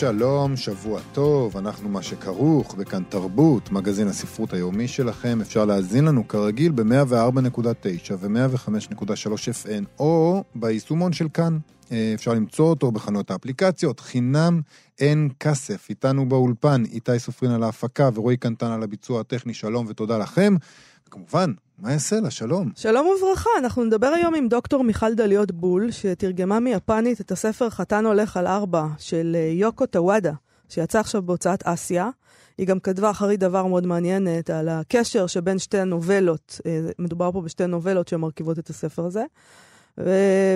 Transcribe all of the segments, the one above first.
שלום, שבוע טוב, אנחנו מה שכרוך, וכאן תרבות, מגזין הספרות היומי שלכם. אפשר להאזין לנו כרגיל ב-104.9 ו-105.3 FN, או ביישומון של כאן. אה, אפשר למצוא אותו בחנויות האפליקציות, חינם אין כסף. איתנו באולפן איתי סופרין על ההפקה ורועי קנטן על הביצוע הטכני, שלום ותודה לכם. וכמובן, מה יעשה לה? שלום. שלום וברכה, אנחנו נדבר היום עם דוקטור מיכל דליות בול, שתרגמה מיפנית את הספר חתן הולך על ארבע של אה, יוקו טוואדה, שיצא עכשיו בהוצאת אסיה. היא גם כתבה אחרי דבר מאוד מעניינת על הקשר שבין שתי הנובלות, אה, מדובר פה בשתי נובלות שמרכיבות את הספר הזה,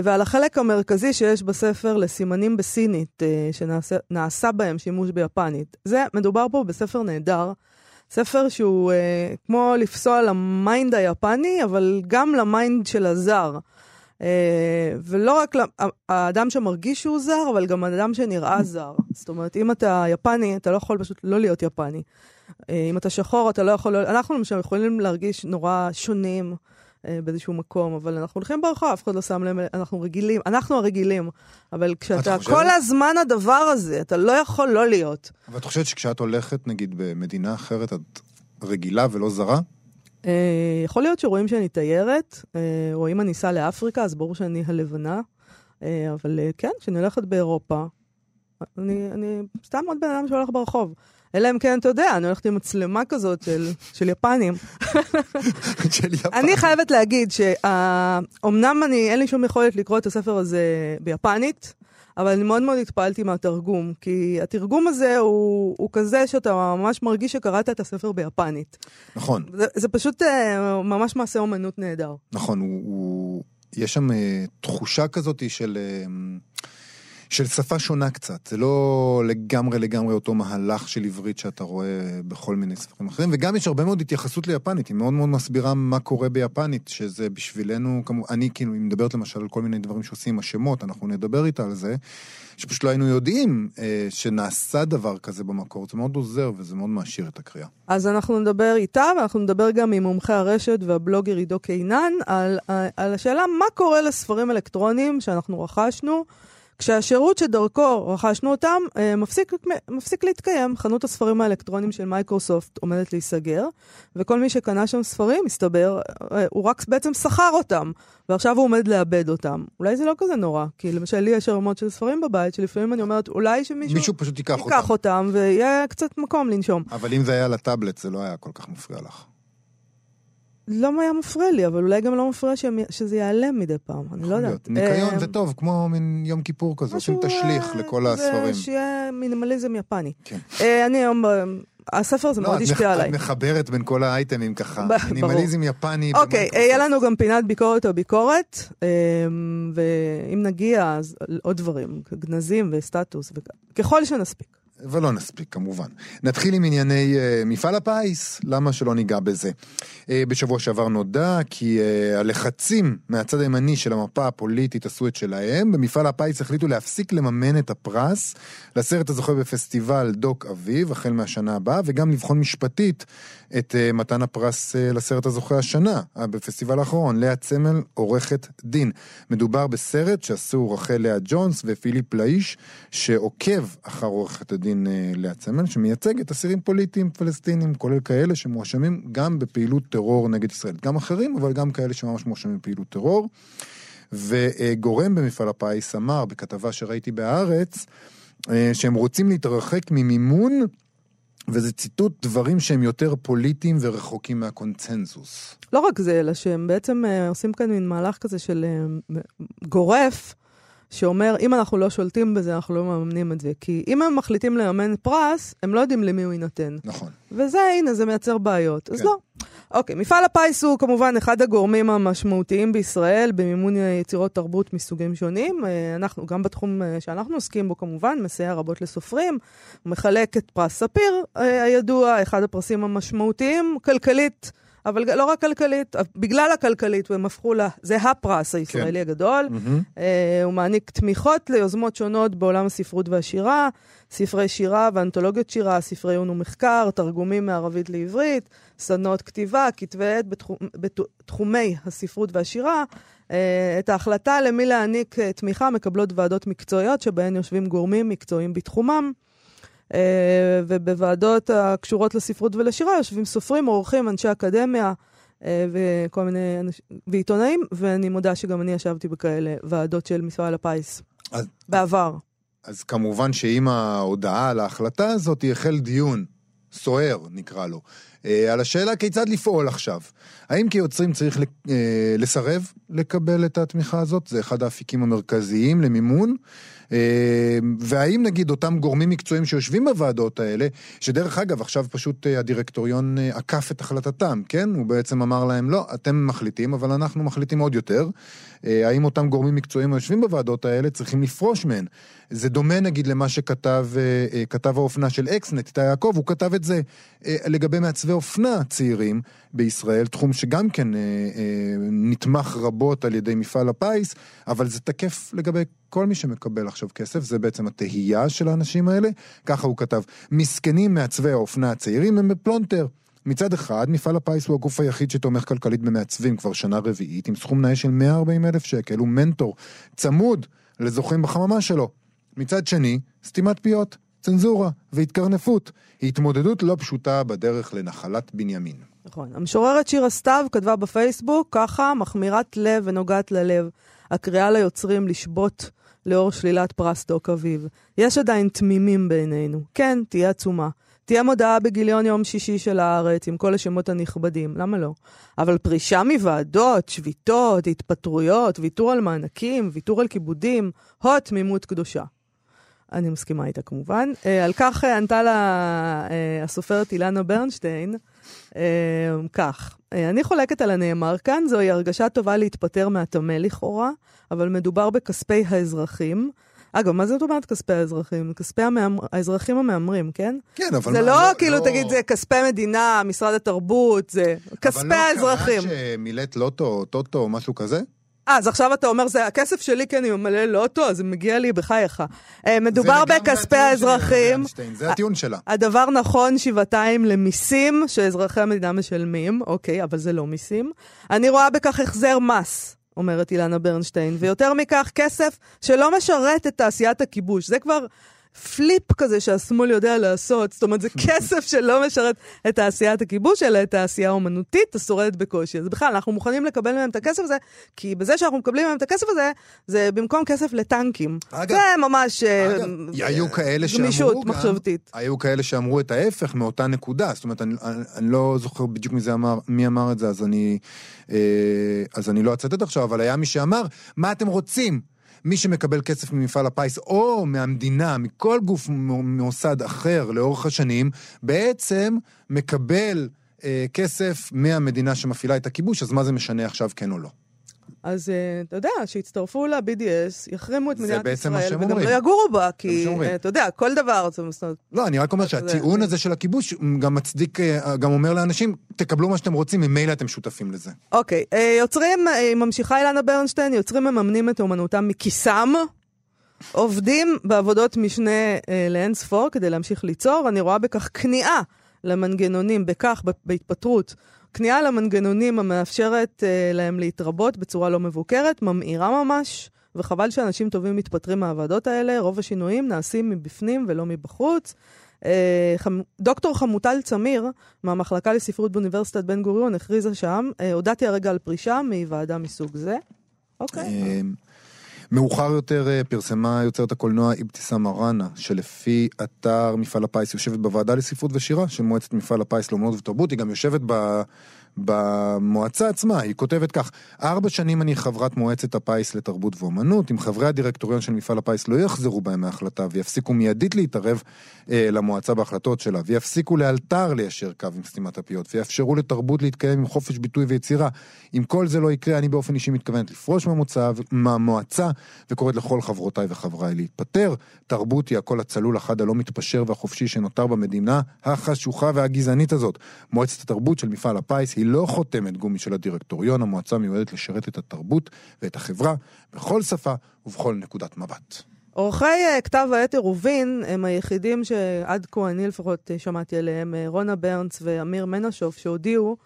ועל החלק המרכזי שיש בספר לסימנים בסינית, אה, שנעשה בהם שימוש ביפנית. זה, מדובר פה בספר נהדר. ספר שהוא אה, כמו לפסוע ל mind היפני, אבל גם ל mind של הזר. אה, ולא רק האדם שמרגיש שהוא זר, אבל גם האדם שנראה זר. זאת אומרת, אם אתה יפני, אתה לא יכול פשוט לא להיות יפני. אה, אם אתה שחור, אתה לא יכול... לא... אנחנו למשל יכולים להרגיש נורא שונים. אה, באיזשהו מקום, אבל אנחנו הולכים ברחוב, אף אחד לא שם לב, אנחנו רגילים, אנחנו הרגילים. אבל כשאתה חושבת... כל הזמן הדבר הזה, אתה לא יכול לא להיות. אבל את חושבת שכשאת הולכת, נגיד, במדינה אחרת, את רגילה ולא זרה? אה, יכול להיות שרואים שאני תיירת, אה, או אם אני אסע לאפריקה, אז ברור שאני הלבנה. אבל כן, כשאני הולכת באירופה, אני, אני סתם עוד בן אדם שהולך ברחוב. אלא אם כן, אתה יודע, אני הולכת עם מצלמה כזאת של, של יפנים. של יפנים. אני חייבת להגיד שאומנם אני, אין לי שום יכולת לקרוא את הספר הזה ביפנית, אבל אני מאוד מאוד התפעלתי מהתרגום, כי התרגום הזה הוא, הוא כזה שאתה ממש מרגיש שקראת את הספר ביפנית. נכון. זה, זה פשוט uh, ממש מעשה אומנות נהדר. נכון, הוא, הוא, יש שם uh, תחושה כזאת של... Uh, של שפה שונה קצת. זה לא לגמרי לגמרי אותו מהלך של עברית שאתה רואה בכל מיני ספרים אחרים, וגם יש הרבה מאוד התייחסות ליפנית, היא מאוד מאוד מסבירה מה קורה ביפנית, שזה בשבילנו, כמו, אני כאילו, היא מדברת למשל על כל מיני דברים שעושים עם השמות, אנחנו נדבר איתה על זה, שפשוט לא היינו יודעים אה, שנעשה דבר כזה במקור, זה מאוד עוזר וזה מאוד מעשיר את הקריאה. אז אנחנו נדבר איתה, ואנחנו נדבר גם עם מומחי הרשת והבלוגר עידו קינן, על, על השאלה מה קורה לספרים אלקטרוניים שאנחנו רכשנו. כשהשירות שדרכו רכשנו אותם אה, מפסיק, מפסיק להתקיים. חנות הספרים האלקטרונים של מייקרוסופט עומדת להיסגר, וכל מי שקנה שם ספרים, מסתבר, אה, הוא רק בעצם שכר אותם, ועכשיו הוא עומד לאבד אותם. אולי זה לא כזה נורא, כי למשל לי יש ערמות של ספרים בבית, שלפעמים אני אומרת, אולי שמישהו... מישהו פשוט ייקח, ייקח אותם. אותם, ויהיה קצת מקום לנשום. אבל אם זה היה לטאבלט, זה לא היה כל כך מפריע לך. לא היה מפריע לי, אבל אולי גם לא מפריע שהם, שזה ייעלם מדי פעם, אני לא יודעת. ניקיון זה טוב, כמו מין יום כיפור כזה, עושים תשליך אה, לכל הספרים. שיהיה מינימליזם יפני. כן. אה, אני היום... הספר הזה לא, מאוד השפיע עליי. את מחברת בין כל האייטמים ככה, מינימליזם יפני. אוקיי, יהיה לנו גם פינת ביקורת או ביקורת, ואם נגיע, אז עוד דברים, גנזים וסטטוס, ככל שנספיק. ולא נספיק כמובן. נתחיל עם ענייני uh, מפעל הפיס, למה שלא ניגע בזה. Uh, בשבוע שעבר נודע כי uh, הלחצים מהצד הימני של המפה הפוליטית עשו את שלהם. במפעל הפיס החליטו להפסיק לממן את הפרס לסרט הזוכה בפסטיבל דוק אביב, החל מהשנה הבאה, וגם לבחון משפטית את uh, מתן הפרס uh, לסרט הזוכה השנה, uh, בפסטיבל האחרון, לאה צמל, עורכת דין. מדובר בסרט שעשו רחל לאה ג'ונס ופיליפ לאיש, שעוקב אחר עורכת הדין. אה, לאה צמל, שמייצגת אסירים פוליטיים פלסטינים, כולל כאלה שמואשמים גם בפעילות טרור נגד ישראל. גם אחרים, אבל גם כאלה שממש מואשמים בפעילות טרור. וגורם במפעל הפיס אמר, בכתבה שראיתי בהארץ, אה, שהם רוצים להתרחק ממימון, וזה ציטוט דברים שהם יותר פוליטיים ורחוקים מהקונצנזוס. לא רק זה, אלא שהם בעצם אה, עושים כאן מין מהלך כזה של גורף. שאומר, אם אנחנו לא שולטים בזה, אנחנו לא מממנים את זה. כי אם הם מחליטים לממן פרס, הם לא יודעים למי הוא יינתן. נכון. וזה, הנה, זה מייצר בעיות. אז כן. לא. אוקיי, מפעל הפיס הוא כמובן אחד הגורמים המשמעותיים בישראל במימון יצירות תרבות מסוגים שונים. אה, אנחנו, גם בתחום אה, שאנחנו עוסקים בו כמובן, מסייע רבות לסופרים. מחלק את פרס ספיר אה, הידוע, אחד הפרסים המשמעותיים, כלכלית. אבל לא רק כלכלית, בגלל הכלכלית הם הפכו ל... זה הפרס הישראלי כן. הגדול. אה, הוא מעניק תמיכות ליוזמות שונות בעולם הספרות והשירה, ספרי שירה ואנתולוגיות שירה, ספרי עיון ומחקר, תרגומים מערבית לעברית, סדנאות כתיבה, כתבי עת בתחום, בתחומי הספרות והשירה. אה, את ההחלטה למי להעניק אה, תמיכה מקבלות ועדות מקצועיות שבהן יושבים גורמים מקצועיים בתחומם. אה, ובוועדות הקשורות לספרות ולשירה יושבים סופרים, עורכים, אנשי אקדמיה אה, וכל מיני אנשים, ועיתונאים, ואני מודה שגם אני ישבתי בכאלה ועדות של מפעל הפיס אז, בעבר. אז כמובן שעם ההודעה על ההחלטה הזאת החל דיון סוער, נקרא לו, אה, על השאלה כיצד לפעול עכשיו. האם כיוצרים צריך לסרב לקבל את התמיכה הזאת? זה אחד האפיקים המרכזיים למימון. אה, והאם נגיד אותם גורמים מקצועיים שיושבים בוועדות האלה, שדרך אגב עכשיו פשוט אה, הדירקטוריון אה, עקף את החלטתם, כן? הוא בעצם אמר להם, לא, אתם מחליטים, אבל אנחנו מחליטים עוד יותר. אה, האם אותם גורמים מקצועיים היושבים בוועדות האלה צריכים לפרוש מהן? זה דומה נגיד למה שכתב כתב האופנה של אקסנט, איתי יעקב, הוא כתב את זה לגבי מעצבי אופנה צעירים בישראל, תחום שגם כן אה, אה, נתמך רבות על ידי מפעל הפיס, אבל זה תקף לגבי כל מי שמקבל עכשיו כסף, זה בעצם התהייה של האנשים האלה, ככה הוא כתב. מסכנים מעצבי האופנה הצעירים הם בפלונטר. מצד אחד, מפעל הפיס הוא הגוף היחיד שתומך כלכלית במעצבים כבר שנה רביעית, עם סכום נאה של 140 אלף שקל, הוא מנטור צמוד לזוכים בחממה שלו. מצד שני, סתימת פיות, צנזורה והתקרנפות, היא התמודדות לא פשוטה בדרך לנחלת בנימין. נכון. המשוררת שירה סתיו כתבה בפייסבוק ככה, מחמירת לב ונוגעת ללב. הקריאה ליוצרים לשבות לאור שלילת פרס דוק אביב. יש עדיין תמימים בעינינו. כן, תהיה עצומה. תהיה מודעה בגיליון יום שישי של הארץ עם כל השמות הנכבדים, למה לא? אבל פרישה מוועדות, שביתות, התפטרויות, ויתור על מענקים, ויתור על כיבודים, הו תמימות קדושה. אני מסכימה איתה כמובן. אה, על כך אה, ענתה לה אה, הסופרת אילנה ברנשטיין, כך, אני חולקת על הנאמר כאן, זוהי הרגשה טובה להתפטר מהטמא לכאורה, אבל מדובר בכספי האזרחים. אגב, מה זאת אומרת כספי האזרחים? כספי המאמר... האזרחים המהמרים, כן? כן, אבל זה מה, לא כאילו, תגיד, זה כספי מדינה, משרד התרבות, זה כספי אבל לא האזרחים. קרה שמילאת לוטו, טוטו, או משהו כזה? אז עכשיו אתה אומר, זה הכסף שלי כי אני ממלא לוטו, אז זה מגיע לי בחייך. אה, מדובר בכספי האזרחים. זה הטיעון שלה. הדבר נכון שבעתיים למיסים שאזרחי המדינה משלמים, אוקיי, אבל זה לא מיסים. אני רואה בכך החזר מס, אומרת אילנה ברנשטיין, ויותר מכך, כסף שלא משרת את תעשיית הכיבוש. זה כבר פליפ כזה שהשמאל יודע לעשות, זאת אומרת, זה כסף שלא משרת את תעשיית הכיבוש, אלא את העשייה האומנותית השורדת בקושי. אז בכלל, אנחנו מוכנים לקבל מהם את הכסף הזה, כי בזה שאנחנו מקבלים מהם את הכסף הזה, זה במקום כסף לטנקים. אגב- זה ממש אה, אגב, היו כאלה שאמרו גמישות גם, מחשבתית. היו כאלה שאמרו את ההפך מאותה נקודה, זאת אומרת, אני, אני, אני לא זוכר בדיוק מי, אמר, מי אמר את זה, אז אני, אה, אז אני לא אצטט עכשיו, אבל היה מי שאמר, מה אתם רוצים? מי שמקבל כסף ממפעל הפיס או מהמדינה, מכל גוף מוסד אחר לאורך השנים, בעצם מקבל אה, כסף מהמדינה שמפעילה את הכיבוש, אז מה זה משנה עכשיו כן או לא? אז אה, אתה יודע, שיצטרפו ל-BDS, יחרימו את מדינת ישראל, וגם. לא יגורו בה, כי. אה, אתה יודע, כל דבר, לא, אני רק אומר שהטיעון זה- הזה של הכיבוש גם מצדיק, אה, גם אומר לאנשים, תקבלו מה שאתם רוצים, ממילא אתם שותפים לזה. אוקיי, יוצרים, ממשיכה אילנה ברנשטיין, יוצרים מממנים את אומנותם מכיסם, עובדים בעבודות משנה אה, לאין ספור כדי להמשיך ליצור, אני רואה בכך כניעה למנגנונים, בכך, בהתפטרות, כניעה למנגנונים המאפשרת אה, להם להתרבות בצורה לא מבוקרת, ממאירה ממש. וחבל שאנשים טובים מתפטרים מהוועדות האלה, רוב השינויים נעשים מבפנים ולא מבחוץ. אה. דוקטור חמוטל צמיר, מהמחלקה לספרות באוניברסיטת בן גוריון, הכריזה שם, אה, הודעתי הרגע על פרישה מוועדה מסוג זה. אוקיי. אה, מאוחר יותר אה, פרסמה יוצרת הקולנוע אבתיסאם מראנה, שלפי אתר מפעל הפיס יושבת בוועדה לספרות ושירה של מועצת מפעל הפיס לאומנות ותרבות, היא גם יושבת ב... במועצה עצמה, היא כותבת כך, ארבע שנים אני חברת מועצת הפיס לתרבות ואומנות, אם חברי הדירקטוריון של מפעל הפיס לא יחזרו בהם מההחלטה ויפסיקו מיידית להתערב אה, למועצה בהחלטות שלה, ויפסיקו לאלתר ליישר קו עם סתימת הפיות, ויאפשרו לתרבות להתקיים עם חופש ביטוי ויצירה, אם כל זה לא יקרה, אני באופן אישי מתכוונת לפרוש מהמוצא, מהמועצה, וקוראת לכל חברותיי וחבריי להתפטר. תרבות היא הקול הצלול החד הלא מתפשר והחופשי שנותר במדינה החשוכה והגזענית הזאת. מועצת התרבות של מפעל הפיס היא לא חותמת גומי של הדירקטוריון, המועצה מיועדת לשרת את התרבות ואת החברה בכל שפה ובכל נקודת מבט. עורכי uh, כתב העת עירובין הם היחידים שעד כה אני לפחות uh, שמעתי עליהם, uh, רונה ברנס ואמיר מנשוף, שהודיעו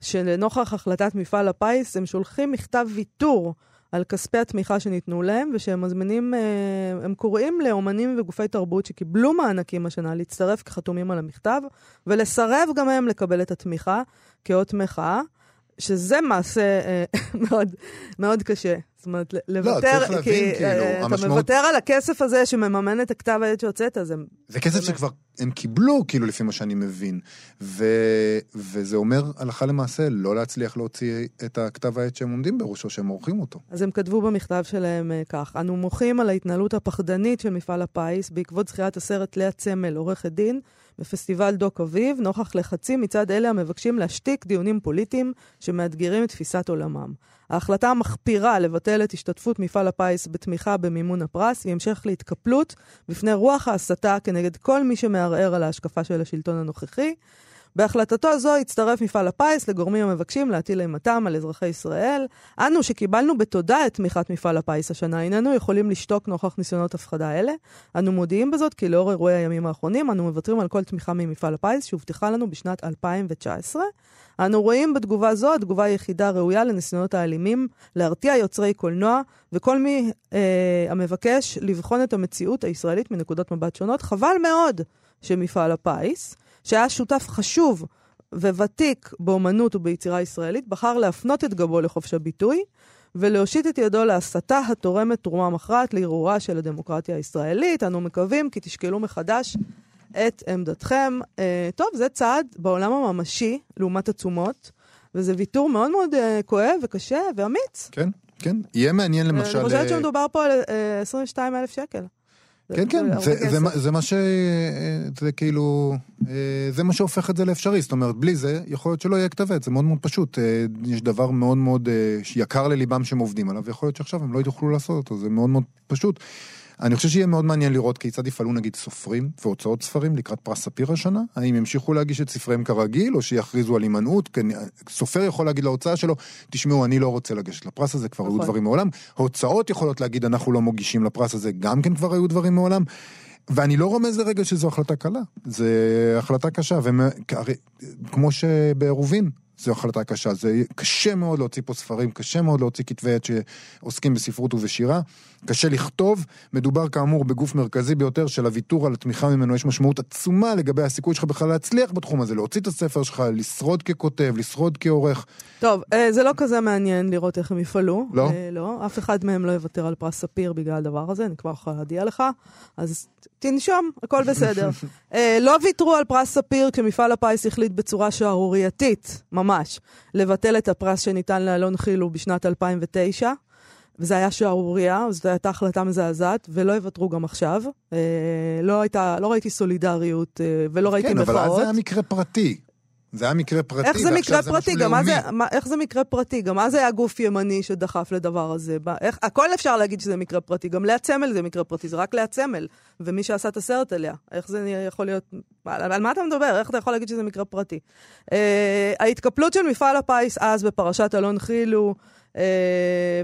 שלנוכח החלטת מפעל הפיס הם שולחים מכתב ויתור על כספי התמיכה שניתנו להם, ושהם מזמינים, הם קוראים לאומנים וגופי תרבות שקיבלו מענקים השנה להצטרף כחתומים על המכתב, ולסרב גם הם לקבל את התמיכה כאות מחאה. שזה מעשה אה, מאוד, מאוד קשה. זאת אומרת, לוותר, לא, צריך להבין, כי כאילו, אה, אתה המשמעות... מוותר על הכסף הזה שמממן את הכתב העת שהוצאת, זה... זה כסף שכבר הם קיבלו, כאילו, לפי מה שאני מבין. ו... וזה אומר, הלכה למעשה, לא להצליח להוציא את הכתב העת שהם עומדים בראשו, שהם עורכים אותו. אז הם כתבו במכתב שלהם אה, כך: אנו מוחים על ההתנהלות הפחדנית של מפעל הפיס בעקבות זכיית הסרט לאה צמל, עורכת דין, בפסטיבל דוק אביב, נוכח לחצים מצד אלה המבקשים להשתיק דיונים פוליטיים שמאתגרים את תפיסת עולמם. ההחלטה המחפירה לבטל את השתתפות מפעל הפיס בתמיכה במימון הפרס היא המשך להתקפלות בפני רוח ההסתה כנגד כל מי שמערער על ההשקפה של השלטון הנוכחי. בהחלטתו זו הצטרף מפעל הפיס לגורמים המבקשים להטיל אימתם על אזרחי ישראל. אנו, שקיבלנו בתודה את תמיכת מפעל הפיס השנה, איננו יכולים לשתוק נוכח ניסיונות הפחדה אלה. אנו מודיעים בזאת כי לאור אירועי הימים האחרונים, אנו מוותרים על כל תמיכה ממפעל הפיס שהובטחה לנו בשנת 2019. אנו רואים בתגובה זו התגובה היחידה הראויה לניסיונות האלימים להרתיע יוצרי קולנוע וכל מי אה, המבקש לבחון את המציאות הישראלית מנקודות מבט שונות. חבל מאוד שמפעל הפיס, שהיה שותף חשוב וותיק באומנות וביצירה ישראלית, בחר להפנות את גבו לחופש הביטוי ולהושיט את ידו להסתה התורמת תרומה מכרעת לערעורה של הדמוקרטיה הישראלית. אנו מקווים כי תשקלו מחדש את עמדתכם. Uh, טוב, זה צעד בעולם הממשי לעומת עצומות, וזה ויתור מאוד מאוד uh, כואב וקשה ואמיץ. כן, כן. יהיה מעניין למשל... אני חושבת שמדובר פה על uh, 22 אלף שקל. כן, כן, זה, זה, זה, זה מה ש... זה כאילו... זה מה שהופך את זה לאפשרי. זאת אומרת, בלי זה, יכול להיות שלא יהיה כתב עת, זה מאוד מאוד פשוט. יש דבר מאוד מאוד יקר לליבם שהם עובדים עליו, ויכול להיות שעכשיו הם לא יוכלו לעשות אותו, זה מאוד מאוד פשוט. אני חושב שיהיה מאוד מעניין לראות כיצד יפעלו נגיד סופרים והוצאות ספרים לקראת פרס ספיר השנה, האם ימשיכו להגיש את ספריהם כרגיל, או שיכריזו על הימנעות, סופר יכול להגיד להוצאה שלו, תשמעו, אני לא רוצה לגשת לפרס הזה, כבר נכון. היו דברים מעולם, הוצאות יכולות להגיד, אנחנו לא מגישים לפרס הזה, גם כן כבר היו דברים מעולם. ואני לא רומז לרגע שזו החלטה קלה, זו החלטה קשה, וכמו שבעירובין, זו החלטה קשה. זה קשה מאוד להוציא פה ספרים, קשה מאוד להוציא כתבי עת שעוסקים בספרות ובשירה. קשה לכתוב. מדובר כאמור בגוף מרכזי ביותר של הוויתור על התמיכה ממנו. יש משמעות עצומה לגבי הסיכוי שלך בכלל להצליח בתחום הזה, להוציא את הספר שלך, לשרוד ככותב, לשרוד כעורך. טוב, אה, זה לא כזה מעניין לראות איך הם יפעלו. לא? אה, לא. אף אחד מהם לא יוותר על פרס ספיר בגלל הדבר הזה, אני כבר יכולה להודיע לך. אז תנשום, הכל בסדר. אה, לא ויתרו על פרס ספיר כשמפעל הפיס החליט בצורה שערורייתית, ממש, לבטל את הפרס שניתן לאלון חילו בשנת 2009. וזה היה שערורייה, זו הייתה החלטה מזעזעת, ולא יוותרו גם עכשיו. אה, לא הייתה, לא ראיתי סולידריות אה, ולא ראיתי כן, מחאות. כן, אבל אז זה היה מקרה פרטי. זה היה מקרה פרטי, איך זה מקרה פרטי? זה גם מה זה, מה, איך זה מקרה פרטי? גם אז היה גוף ימני שדחף לדבר הזה. איך, הכל אפשר להגיד שזה מקרה פרטי, גם לאה צמל זה מקרה פרטי, זה רק לאה צמל, ומי שעשה את הסרט עליה. איך זה יכול להיות... על, על מה אתה מדבר? איך אתה יכול להגיד שזה מקרה פרטי? אה, ההתקפלות של מפעל הפיס אז בפרשת אלון חילו, אה,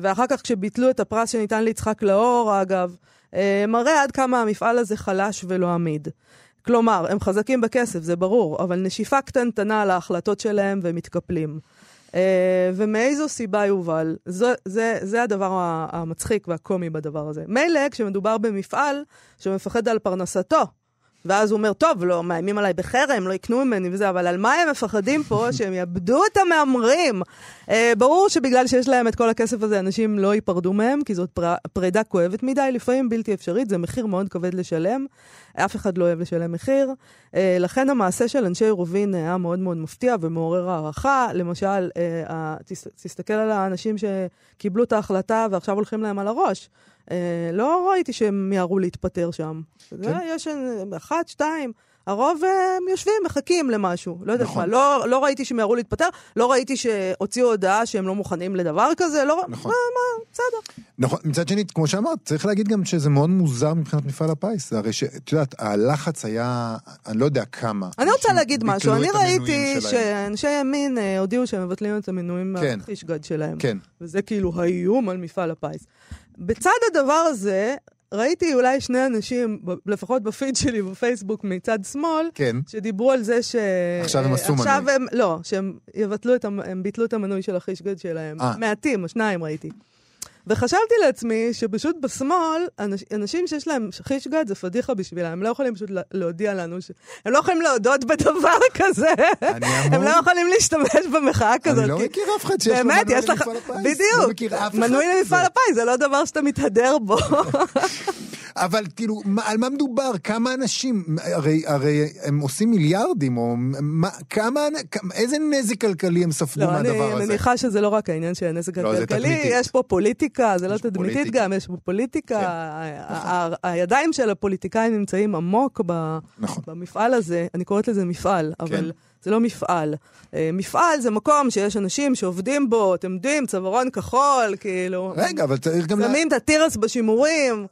ואחר כך כשביטלו את הפרס שניתן ליצחק לאור, אגב, אה, מראה עד כמה המפעל הזה חלש ולא עמיד. כלומר, הם חזקים בכסף, זה ברור, אבל נשיפה קטנטנה על ההחלטות שלהם והם מתקפלים. Uh, ומאיזו סיבה, יובל? זה, זה, זה הדבר המצחיק והקומי בדבר הזה. מילא כשמדובר במפעל שמפחד על פרנסתו, ואז הוא אומר, טוב, לא, מאיימים עליי בחרם, לא יקנו ממני וזה, אבל על מה הם מפחדים פה? שהם יאבדו את המהמרים. אה, ברור שבגלל שיש להם את כל הכסף הזה, אנשים לא ייפרדו מהם, כי זאת פר... פרידה כואבת מדי, לפעמים בלתי אפשרית, זה מחיר מאוד כבד לשלם. אף אחד לא אוהב לשלם מחיר. אה, לכן המעשה של אנשי רובין היה מאוד מאוד מפתיע ומעורר הערכה. למשל, אה, תס... תסתכל על האנשים שקיבלו את ההחלטה ועכשיו הולכים להם על הראש. אה, לא ראיתי שהם מיהרו להתפטר שם. כן. יש אחת, שתיים. הרוב הם יושבים, מחכים למשהו. לא יודעת נכון. מה, לא, לא ראיתי שהם יראו להתפטר, לא ראיתי שהוציאו הודעה שהם לא מוכנים לדבר כזה, לא... נכון. מה, מה, בסדר. נכון, מצד שני, כמו שאמרת, צריך להגיד גם שזה מאוד מוזר מבחינת מפעל הפיס. הרי שאת יודעת, הלחץ היה, אני לא יודע כמה. אני רוצה להגיד משהו, אני ראיתי שאנשי ימין אה, הודיעו שהם מבטלים את המינויים כן. מהחישגד שלהם. כן. וזה כאילו האיום על מפעל הפיס. בצד הדבר הזה, ראיתי אולי שני אנשים, לפחות בפיד שלי בפייסבוק מצד שמאל, כן. שדיברו על זה ש... עכשיו הם עשו מנוי. עכשיו הם, לא, שהם יבטלו את, הם ביטלו את המנוי של החישגד שלהם. 아. אה. מעטים, או שניים ראיתי. וחשבתי לעצמי שפשוט בשמאל, אנש, אנשים שיש להם חישגד זה פדיחה בשבילם, הם לא יכולים פשוט להודיע לנו, ש... הם לא יכולים להודות בדבר כזה, הם לא יכולים להשתמש במחאה כזאת. אני לא מכיר אף אחד שיש לו מנוי למפעל הפיס. בדיוק, לא מנוי למפעל הפיס, זה לא דבר שאתה מתהדר בו. אבל כאילו, על מה מדובר? כמה אנשים? הרי, הרי הם עושים מיליארדים, או מה, כמה, איזה נזק כלכלי הם ספגו לא, מהדבר הזה? אני מניחה שזה לא רק העניין של הנזק לא, הכלכלי, יש פה פוליטיקה, זה לא תדמיתית פוליטיק. גם, יש פה פוליטיקה. כן, נכון. הידיים של הפוליטיקאים נמצאים עמוק ב, נכון. במפעל הזה, אני קוראת לזה מפעל, כן. אבל... זה לא מפעל. אה, מפעל זה מקום שיש אנשים שעובדים בו, אתם יודעים, צווארון כחול, כאילו... רגע, אבל צריך גם... שמים את התירס בשימורים.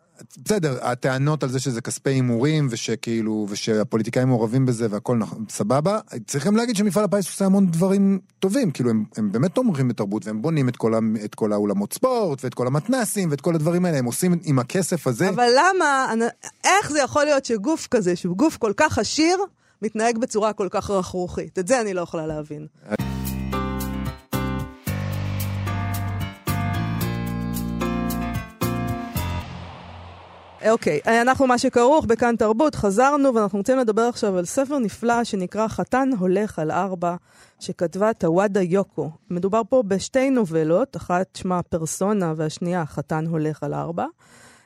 בסדר, הטענות על זה שזה כספי הימורים, ושכאילו, ושהפוליטיקאים מעורבים בזה והכל נכון, סבבה. צריך גם להגיד שמפעל הפיס עושה המון דברים טובים, כאילו הם, הם באמת תומכים בתרבות, והם בונים את כל, את כל האולמות ספורט, ואת כל המתנסים, ואת כל הדברים האלה, הם עושים עם הכסף הזה. אבל למה, איך זה יכול להיות שגוף כזה, שהוא גוף כל כך עשיר, מתנהג בצורה כל כך רכרוכית? את זה אני לא יכולה להבין. אוקיי, okay, אנחנו מה שכרוך בכאן תרבות, חזרנו ואנחנו רוצים לדבר עכשיו על ספר נפלא שנקרא חתן הולך על ארבע, שכתבה טוואדה יוקו. מדובר פה בשתי נובלות, אחת שמה פרסונה והשנייה חתן הולך על ארבע.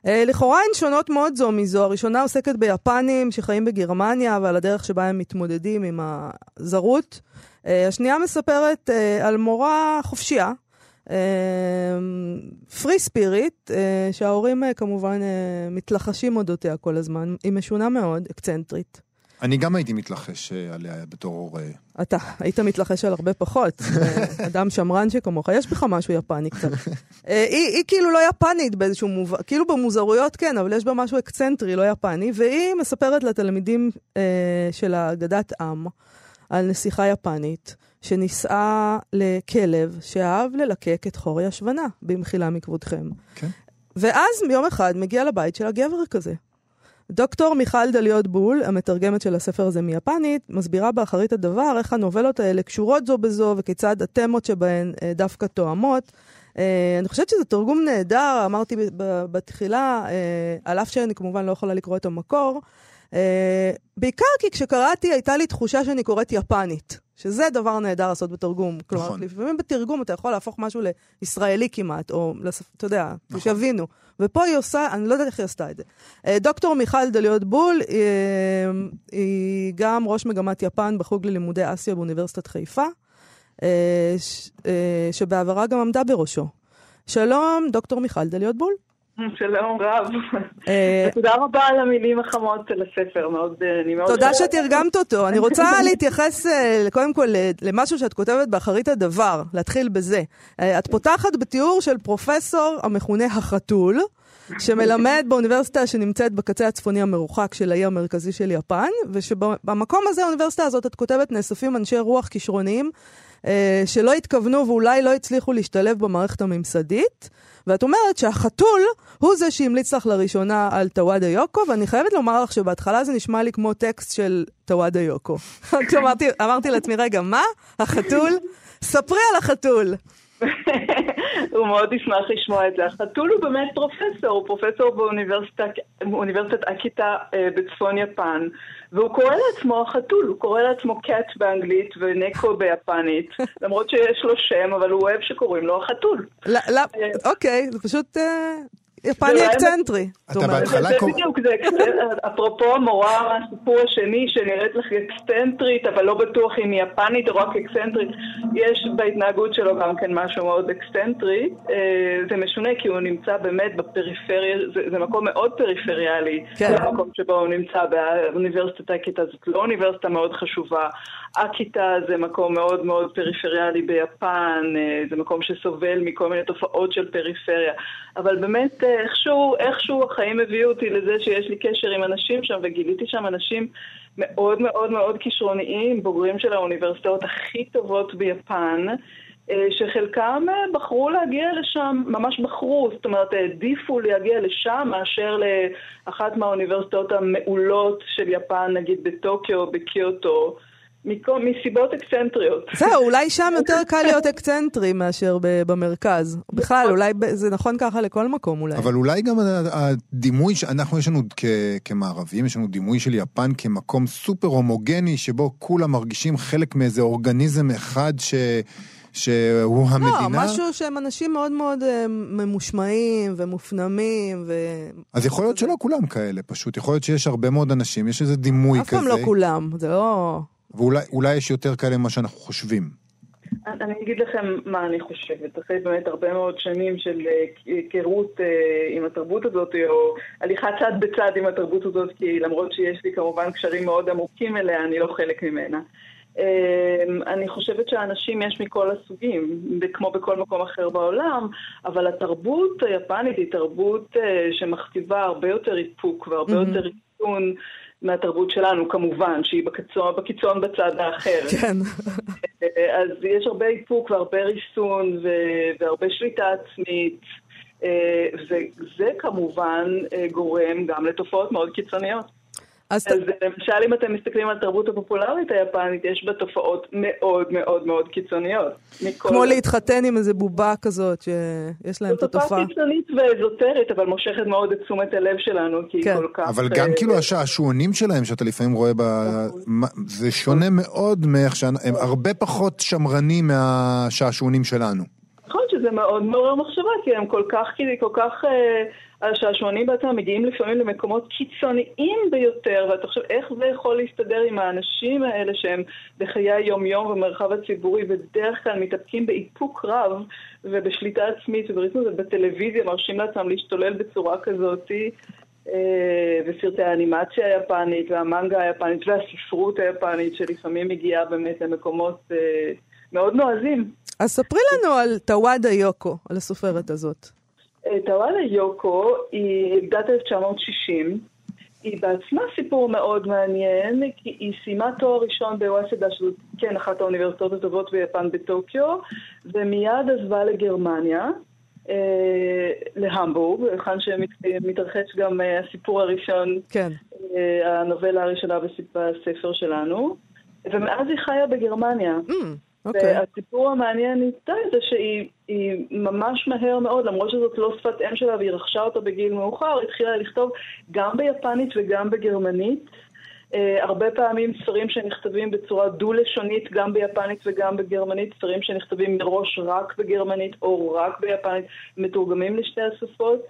Uh, לכאורה הן שונות מאוד זו מזו. הראשונה עוסקת ביפנים שחיים בגרמניה ועל הדרך שבה הם מתמודדים עם הזרות. Uh, השנייה מספרת uh, על מורה חופשייה פרי ספיריט, אה, שההורים אה, כמובן אה, מתלחשים אודותיה כל הזמן, היא משונה מאוד, אקצנטרית. אני גם הייתי מתלחש עליה בתור הורה. אתה היית מתלחש על הרבה פחות. אדם שמרן שכמוך, יש בך משהו יפני קצת. היא, היא כאילו לא יפנית באיזשהו מובן, כאילו במוזרויות כן, אבל יש בה משהו אקצנטרי, לא יפני, והיא מספרת לתלמידים אה, של אגדת עם על נסיכה יפנית. שנישאה לכלב שאהב ללקק את חורי השבנה, במחילה מכבודכם. כן. ואז יום אחד מגיע לבית של הגבר כזה. דוקטור מיכל דליות בול, המתרגמת של הספר הזה מיפנית, מסבירה באחרית הדבר איך הנובלות האלה קשורות זו בזו וכיצד התמות שבהן אה, דווקא תואמות. אה, אני חושבת שזה תרגום נהדר, אמרתי בתחילה, אה, על אף שאני כמובן לא יכולה לקרוא את המקור. בעיקר כי כשקראתי הייתה לי תחושה שאני קוראת יפנית. שזה דבר נהדר לעשות בתרגום. כלומר, נכון. לפעמים בתרגום אתה יכול להפוך משהו לישראלי כמעט, או. אתה יודע, נכון. שיבינו. ופה היא עושה, אני לא יודעת איך היא עשתה את זה. אה, דוקטור מיכל דליות בול, היא, אה, היא גם ראש מגמת יפן בחוג ללימודי אסיה באוניברסיטת חיפה, אה, שבעברה גם עמדה בראשו. שלום, דוקטור מיכל דליות בול. שלום רב. אה, תודה רבה על המילים החמות של הספר, מאוד, אה, אני מאוד... תודה שתרגמת אותו. אני רוצה להתייחס אה, קודם כל למשהו שאת כותבת באחרית הדבר, להתחיל בזה. את פותחת בתיאור של פרופסור המכונה החתול. שמלמד באוניברסיטה שנמצאת בקצה הצפוני המרוחק של האי המרכזי של יפן, ושבמקום הזה, האוניברסיטה הזאת, את כותבת, נאספים אנשי רוח כישרוניים שלא התכוונו ואולי לא הצליחו להשתלב במערכת הממסדית. ואת אומרת שהחתול הוא זה שהמליץ לך לראשונה על טוואדה יוקו, ואני חייבת לומר לך שבהתחלה זה נשמע לי כמו טקסט של טוואדה יוקו. אמרתי לעצמי, רגע, מה? החתול? ספרי על החתול. הוא מאוד ישמח לשמוע את זה. החתול הוא באמת פרופסור, הוא פרופסור באוניברסיטת אקיטה אה, בצפון יפן, והוא קורא לעצמו החתול, הוא קורא לעצמו קאט באנגלית ונקו ביפנית, למרות שיש לו שם, אבל הוא אוהב שקוראים לו החתול. אוקיי, זה פשוט אה, יפני אקצנטרי. אתה בהתחלה קורא... זה בדיוק, זה אפרופו המורה מהסיפור השני שנראית לך אקסצנטרית, אבל לא בטוח אם היא יפנית או רק אקסצנטרית, יש בהתנהגות שלו גם כן משהו מאוד אקסצנטרי. אה, זה משונה כי הוא נמצא באמת בפריפריה, זה, זה מקום מאוד פריפריאלי. כן. זה המקום שבו הוא נמצא באוניברסיטת אקיטה, זאת לא אוניברסיטה מאוד חשובה. אקיטה זה מקום מאוד מאוד פריפריאלי ביפן, אה, זה מקום שסובל מכל מיני תופעות של פריפריה. אבל באמת אה, איכשהו, איכשהו החיים הביאו אותי לזה שיש לי קשר עם אנשים שם, וגיליתי שם אנשים מאוד מאוד מאוד כישרוניים, בוגרים של האוניברסיטאות הכי טובות ביפן. אה, שחלקם בחרו להגיע לשם, ממש בחרו, זאת אומרת העדיפו להגיע לשם מאשר לאחת מהאוניברסיטאות המעולות של יפן, נגיד בטוקיו או מסיבות אקצנטריות. זהו, אולי שם יותר קל להיות אקצנטרי מאשר במרכז. בכלל, אולי זה נכון ככה לכל מקום אולי. אבל אולי גם הדימוי, שאנחנו יש לנו כמערבים, יש לנו דימוי של יפן כמקום סופר הומוגני, שבו כולם מרגישים חלק מאיזה אורגניזם אחד ש... שהוא לא, המדינה? לא, משהו שהם אנשים מאוד מאוד uh, ממושמעים ומופנמים ו... אז יכול להיות שלא כולם כאלה, פשוט. יכול להיות שיש הרבה מאוד אנשים, יש איזה דימוי כזה. אף פעם לא כולם, זה לא... ואולי יש יותר כאלה ממה שאנחנו חושבים. אני אגיד לכם מה אני חושבת, אחרי באמת הרבה מאוד שנים של אה, היכרות אה, עם התרבות הזאת, או הליכה צד בצד עם התרבות הזאת, כי למרות שיש לי כמובן קשרים מאוד עמוקים אליה, אני לא חלק ממנה. אה, אני חושבת שאנשים יש מכל הסוגים, כמו בכל מקום אחר בעולם, אבל התרבות היפנית היא תרבות שמכתיבה הרבה יותר איפוק והרבה mm-hmm. יותר איתון. מהתרבות שלנו, כמובן, שהיא בקיצון, בקיצון בצד האחר. כן. אז יש הרבה איפוק והרבה ריסון והרבה שליטה עצמית, אה, וזה כמובן אה, גורם גם לתופעות מאוד קיצוניות. אז, אז למשל, אם אתם מסתכלים על התרבות הפופולרית היפנית, יש בה תופעות מאוד מאוד מאוד קיצוניות. כמו להתחתן עם איזה בובה כזאת, שיש להם את התופעה. זו תופעה קיצונית ואזוטרית, אבל מושכת מאוד את תשומת הלב שלנו, כי כן. היא כל כך... אבל גם uh, כאילו השעשועונים שלהם, שאתה לפעמים רואה ב... זה שונה מאוד מאיך שהם הרבה פחות שמרנים מהשעשועונים שלנו. נכון שזה מאוד מעורר מחשבה, כי הם כל כך, כל כך... השעשועונים בעצמם מגיעים לפעמים למקומות קיצוניים ביותר, ואתה חושב איך זה יכול להסתדר עם האנשים האלה שהם בחיי היום-יום במרחב הציבורי, בדרך כלל מתאפקים באיפוק רב ובשליטה עצמית ובריתמות ובטלוויזיה מרשים לעצמם להשתולל בצורה כזאתי. אה, וסרטי האנימציה היפנית והמנגה היפנית והספרות היפנית שלפעמים מגיעה באמת למקומות אה, מאוד נועזים. אז ספרי לנו על טוואדה יוקו, על הסופרת הזאת. טוואלה יוקו היא ילידת 1960. היא בעצמה סיפור מאוד מעניין, כי היא סיימה תואר ראשון בווסדה, שזו כן אחת האוניברסיטאות הטובות ביפן בטוקיו, ומיד עזבה לגרמניה, אה, להמבורג, היכן שמתרחש גם אה, הסיפור הראשון, כן. אה, הנובלה הראשונה בספר שלנו, ומאז היא חיה בגרמניה. Mm. אוקיי. והסיפור המעניין איתה זה שהיא ממש מהר מאוד, למרות שזאת לא שפת אם שלה והיא רכשה אותה בגיל מאוחר, התחילה לכתוב גם ביפנית וגם בגרמנית. Uh, הרבה פעמים ספרים שנכתבים בצורה דו-לשונית, גם ביפנית וגם בגרמנית, ספרים שנכתבים מראש רק בגרמנית או רק ביפנית, מתורגמים לשתי השפות.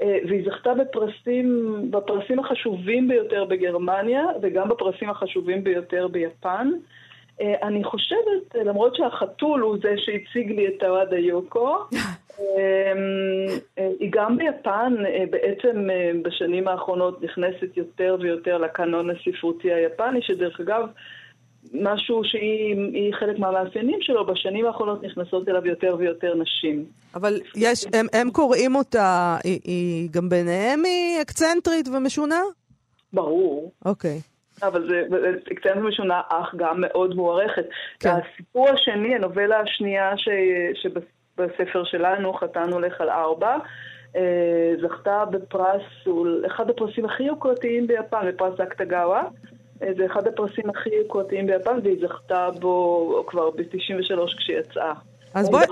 Uh, והיא זכתה בפרסים, בפרסים החשובים ביותר בגרמניה וגם בפרסים החשובים ביותר ביפן. אה, אני חושבת, למרות שהחתול הוא זה שהציג לי את אוהדה יוקו, אמ, אה, היא גם ביפן אה, בעצם בשנים האחרונות נכנסת יותר ויותר לקנון הספרותי היפני, שדרך אגב, משהו שהיא חלק מהמאפיינים שלו, בשנים האחרונות נכנסות אליו יותר ויותר נשים. אבל יש, הם, הם קוראים אותה, היא, היא גם ביניהם היא אקצנטרית ומשונה? ברור. אוקיי. Okay. אבל זה אקצנט משונה, אך גם מאוד מוערכת. כן. הסיפור השני, הנובלה השנייה ש, שבספר שלנו, חתן הולך על ארבע, אה, זכתה בפרס, אחד הפרסים הכי יוקרתיים ביפן, בפרס אקטגאווה. אה, זה אחד הפרסים הכי יוקרתיים ביפן, והיא זכתה בו כבר ב-93 כשיצאה. אז בואי,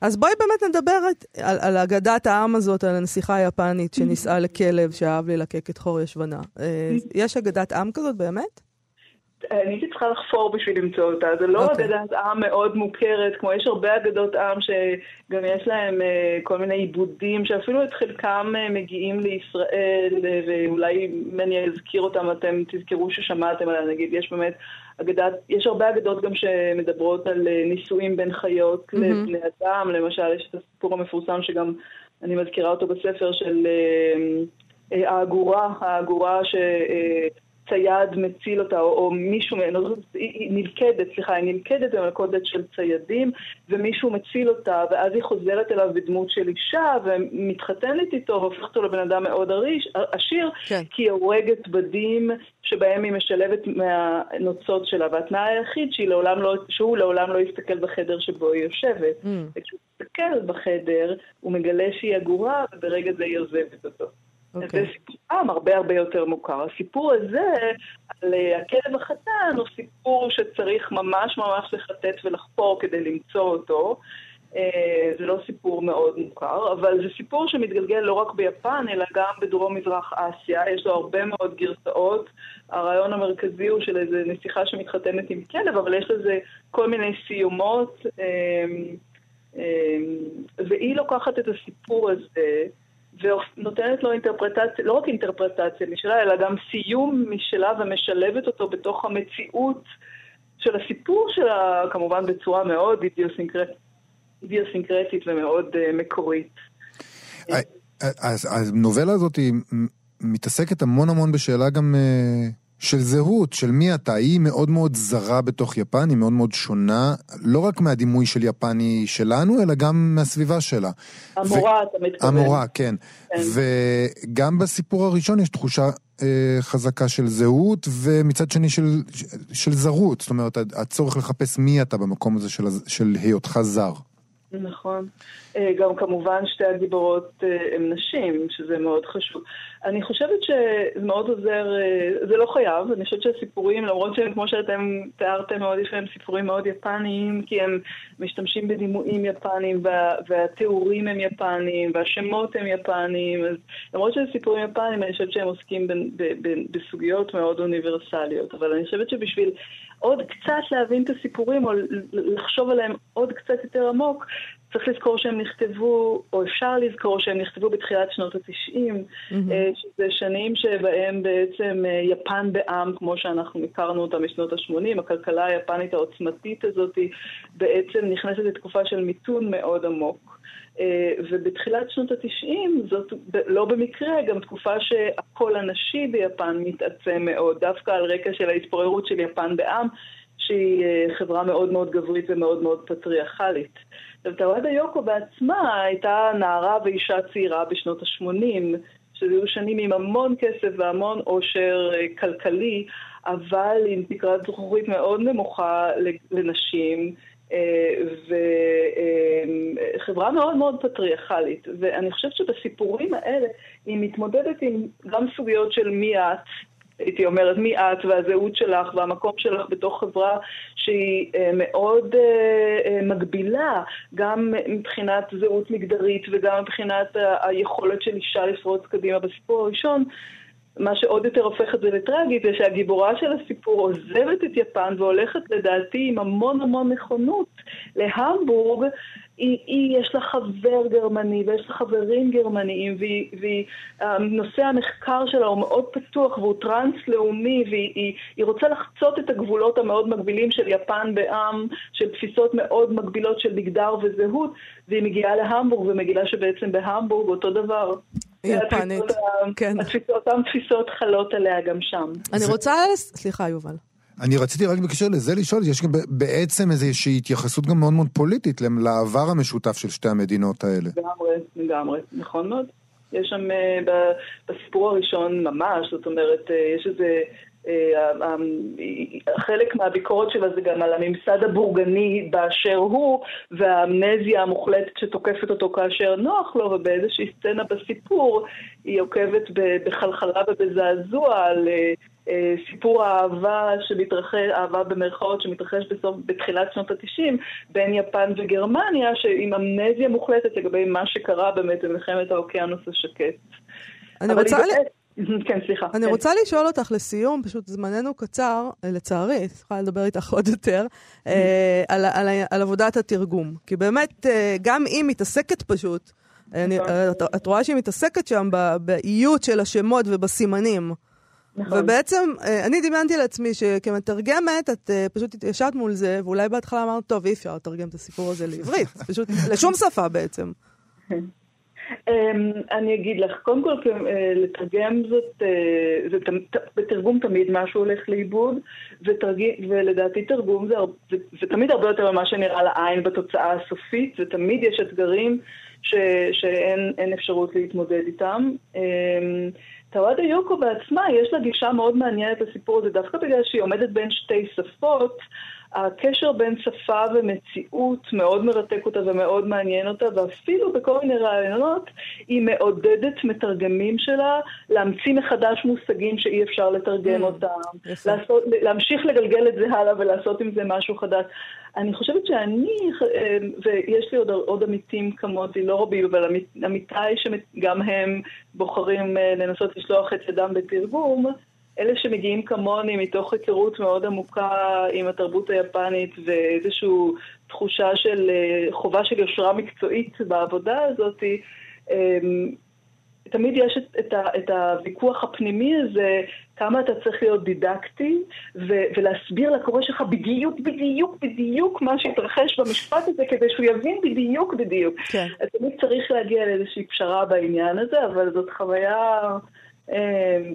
אז בואי באמת נדבר על, על אגדת העם הזאת, על הנסיכה היפנית שנישאה לכלב שאהב ללקק את חור ישבנה. אה, יש אגדת עם כזאת באמת? אני הייתי צריכה לחפור בשביל למצוא אותה. זה לא okay. אוקיי. אגדת עם מאוד מוכרת, כמו יש הרבה אגדות עם שגם יש להם uh, כל מיני עיבודים, שאפילו את חלקם uh, מגיעים לישראל, uh, ואולי אם אני אזכיר אותם אתם תזכרו ששמעתם עליה, נגיד, יש באמת אגדת, יש הרבה אגדות גם שמדברות על uh, נישואים בין חיות mm-hmm. לבני אדם, למשל יש את הסיפור המפורסם שגם אני מזכירה אותו בספר של uh, uh, האגורה, האגורה ש... צייד מציל אותה, או, או מישהו, היא נלכדת, סליחה, היא נלכדת במלכודת של ציידים, ומישהו מציל אותה, ואז היא חוזרת אליו בדמות של אישה, ומתחתנת איתו, והופכת אותו לבן אדם מאוד עריש, עשיר, כן. כי היא הורגת בדים שבהם היא משלבת מהנוצות שלה, והתנאי היחיד לעולם לא, שהוא לעולם לא יסתכל בחדר שבו היא יושבת. Mm. וכשהוא מסתכל בחדר, הוא מגלה שהיא אגורה, וברגע זה היא עוזבת אותו. Okay. אוקיי. זה סיפור הרבה הרבה יותר מוכר. הסיפור הזה על אה, הכלב החתן הוא סיפור שצריך ממש ממש לחטט ולחפור כדי למצוא אותו. אה, זה לא סיפור מאוד מוכר, אבל זה סיפור שמתגלגל לא רק ביפן, אלא גם בדרום מזרח אסיה. יש לו הרבה מאוד גרסאות. הרעיון המרכזי הוא של איזה נסיכה שמתחתנת עם כלב, אבל יש לזה כל מיני סיומות. אה, והיא לוקחת את הסיפור הזה, ונותנת לו אינטרפרטציה, לא רק אינטרפרטציה משלה, אלא גם סיום משלה ומשלבת אותו בתוך המציאות של הסיפור שלה, כמובן בצורה מאוד אידיוסינקרטית ומאוד uh, מקורית. אז הנובלה הזאת היא מתעסקת המון המון בשאלה גם של זהות, של מי אתה. היא מאוד מאוד זרה בתוך יפן, היא מאוד מאוד שונה, לא רק מהדימוי של יפני שלנו, אלא גם מהסביבה שלה. המורה, ו... אתה מתכוון. המורה, כן. כן. וגם בסיפור הראשון יש תחושה אה, חזקה של זהות, ומצד שני של, של זרות. זאת אומרת, הצורך לחפש מי אתה במקום הזה של, של היותך זר. נכון. אה, גם כמובן שתי הגיבורות אה, הן נשים, שזה מאוד חשוב. אני חושבת שזה מאוד עוזר, אה, זה לא חייב, אני חושבת שהסיפורים, למרות שהם, כמו שאתם תיארתם מאוד יפה, הם סיפורים מאוד יפניים, כי הם משתמשים בדימויים יפניים, וה, והתיאורים הם יפניים, והשמות הם יפניים, אז למרות שזה סיפורים יפניים, אני חושבת שהם עוסקים ב, ב, ב, בסוגיות מאוד אוניברסליות, אבל אני חושבת שבשביל עוד קצת להבין את הסיפורים, או לחשוב עליהם עוד קצת יותר עמוק, צריך לזכור שהם נכתבו, או אפשר לזכור שהם נכתבו בתחילת שנות התשעים, mm-hmm. שזה שנים שבהם בעצם אה, יפן בעם, כמו שאנחנו הכרנו אותה משנות ה-80, הכלכלה היפנית העוצמתית הזאת בעצם נכנסת לתקופה של מיתון מאוד עמוק. אה, ובתחילת שנות התשעים, זאת לא במקרה גם תקופה שהקול הנשי ביפן מתעצם מאוד, דווקא על רקע של ההתפוררות של יפן בעם, שהיא חברה מאוד מאוד גברית ומאוד מאוד פטריארכלית. טוואדה יוקו בעצמה הייתה נערה ואישה צעירה בשנות ה-80, שזה היו שנים עם המון כסף והמון עושר אה, כלכלי, אבל עם תקרת זכוכית מאוד נמוכה לנשים. אה, וחברה אה, מאוד מאוד פטריארכלית. ואני חושבת שבסיפורים האלה היא מתמודדת עם גם סוגיות של מי את, הייתי אומרת, מי את והזהות שלך והמקום שלך בתוך חברה שהיא אה, מאוד אה, אה, מגבילה, גם מבחינת זהות מגדרית וגם מבחינת היכולת של אישה לפרוץ קדימה בסיפור הראשון. מה שעוד יותר הופך את זה לטרגי זה שהגיבורה של הסיפור עוזבת את יפן והולכת לדעתי עם המון המון נכונות להמבורג היא, היא, יש לה חבר גרמני ויש לה חברים גרמניים ונושא המחקר שלה הוא מאוד פתוח והוא טרנס-לאומי והיא היא, היא רוצה לחצות את הגבולות המאוד מגבילים של יפן בעם, של תפיסות מאוד מגבילות של מגדר וזהות והיא מגיעה להמבורג ומגילה שבעצם בהמבורג אותו דבר. יפנית, כן. אותן תפיסות חלות עליה גם שם. אני רוצה, סליחה יובל. אני רציתי רק בקשר לזה לשאול, יש בעצם איזושהי התייחסות גם מאוד מאוד פוליטית לעבר המשותף של שתי המדינות האלה. לגמרי, לגמרי, נכון מאוד. יש שם, אה, בסיפור הראשון ממש, זאת אומרת, אה, יש איזה... אה, חלק מהביקורת שלה זה גם על הממסד הבורגני באשר הוא, והאמנזיה המוחלטת שתוקפת אותו כאשר נוח לו, ובאיזושהי סצנה בסיפור היא עוקבת בחלחלה ובזעזוע על אה, סיפור האהבה שמתרחש, אהבה במרכאות שמתרחש בסוף, בתחילת שנות התשעים בין יפן וגרמניה, עם אמנזיה מוחלטת לגבי מה שקרה באמת במלחמת האוקיינוס השקט. אני רוצה... כן, סליחה. אני כן. רוצה לשאול אותך לסיום, פשוט זמננו קצר, לצערי, צריכה לדבר איתך עוד יותר, אה, על, על, על עבודת התרגום. כי באמת, אה, גם היא מתעסקת פשוט, אני, נכון. את, את רואה שהיא מתעסקת שם באיות של השמות ובסימנים. נכון. ובעצם, אה, אני דמיינתי לעצמי שכמתרגמת, את אה, פשוט התיישבת מול זה, ואולי בהתחלה אמרת, טוב, אי אפשר לתרגם את הסיפור הזה לעברית, פשוט לשום שפה בעצם. אמ, אני אגיד לך, קודם כל אה, לתרגם זאת, אה, זה ת- ת- בתרגום תמיד משהו הולך לאיבוד, ולדעתי תרגום זה, זה, זה תמיד הרבה יותר ממה שנראה לעין בתוצאה הסופית, ותמיד יש אתגרים ש, שאין אין אפשרות להתמודד איתם. טוואדה יוקו בעצמה, יש לה גישה מאוד מעניינת לסיפור הזה, דווקא בגלל שהיא עומדת בין שתי שפות. הקשר בין שפה ומציאות מאוד מרתק אותה ומאוד מעניין אותה, ואפילו בכל מיני רעיונות היא מעודדת מתרגמים שלה להמציא מחדש מושגים שאי אפשר לתרגם Mm, אותם. לעשות, להמשיך לגלגל את זה הלאה ולעשות עם זה משהו חדש. אני חושבת שאני, אה, ויש לי עוד, עוד עמיתים כמותי, לא רבים, אבל עמית, עמיתיי שגם הם בוחרים אה, לנסות לשלוח את ידם בתרגום, אלה שמגיעים כמוני מתוך היכרות מאוד עמוקה עם התרבות היפנית ואיזושהי תחושה של אה, חובה של יושרה מקצועית בעבודה הזאת, תמיד יש את, את, את הוויכוח הפנימי הזה, כמה אתה צריך להיות דידקטי ו, ולהסביר לקורא שלך בדיוק, בדיוק, בדיוק מה שהתרחש במשפט הזה, כדי שהוא יבין בדיוק, בדיוק. כן. אז תמיד צריך להגיע לאיזושהי פשרה בעניין הזה, אבל זאת חוויה... אה,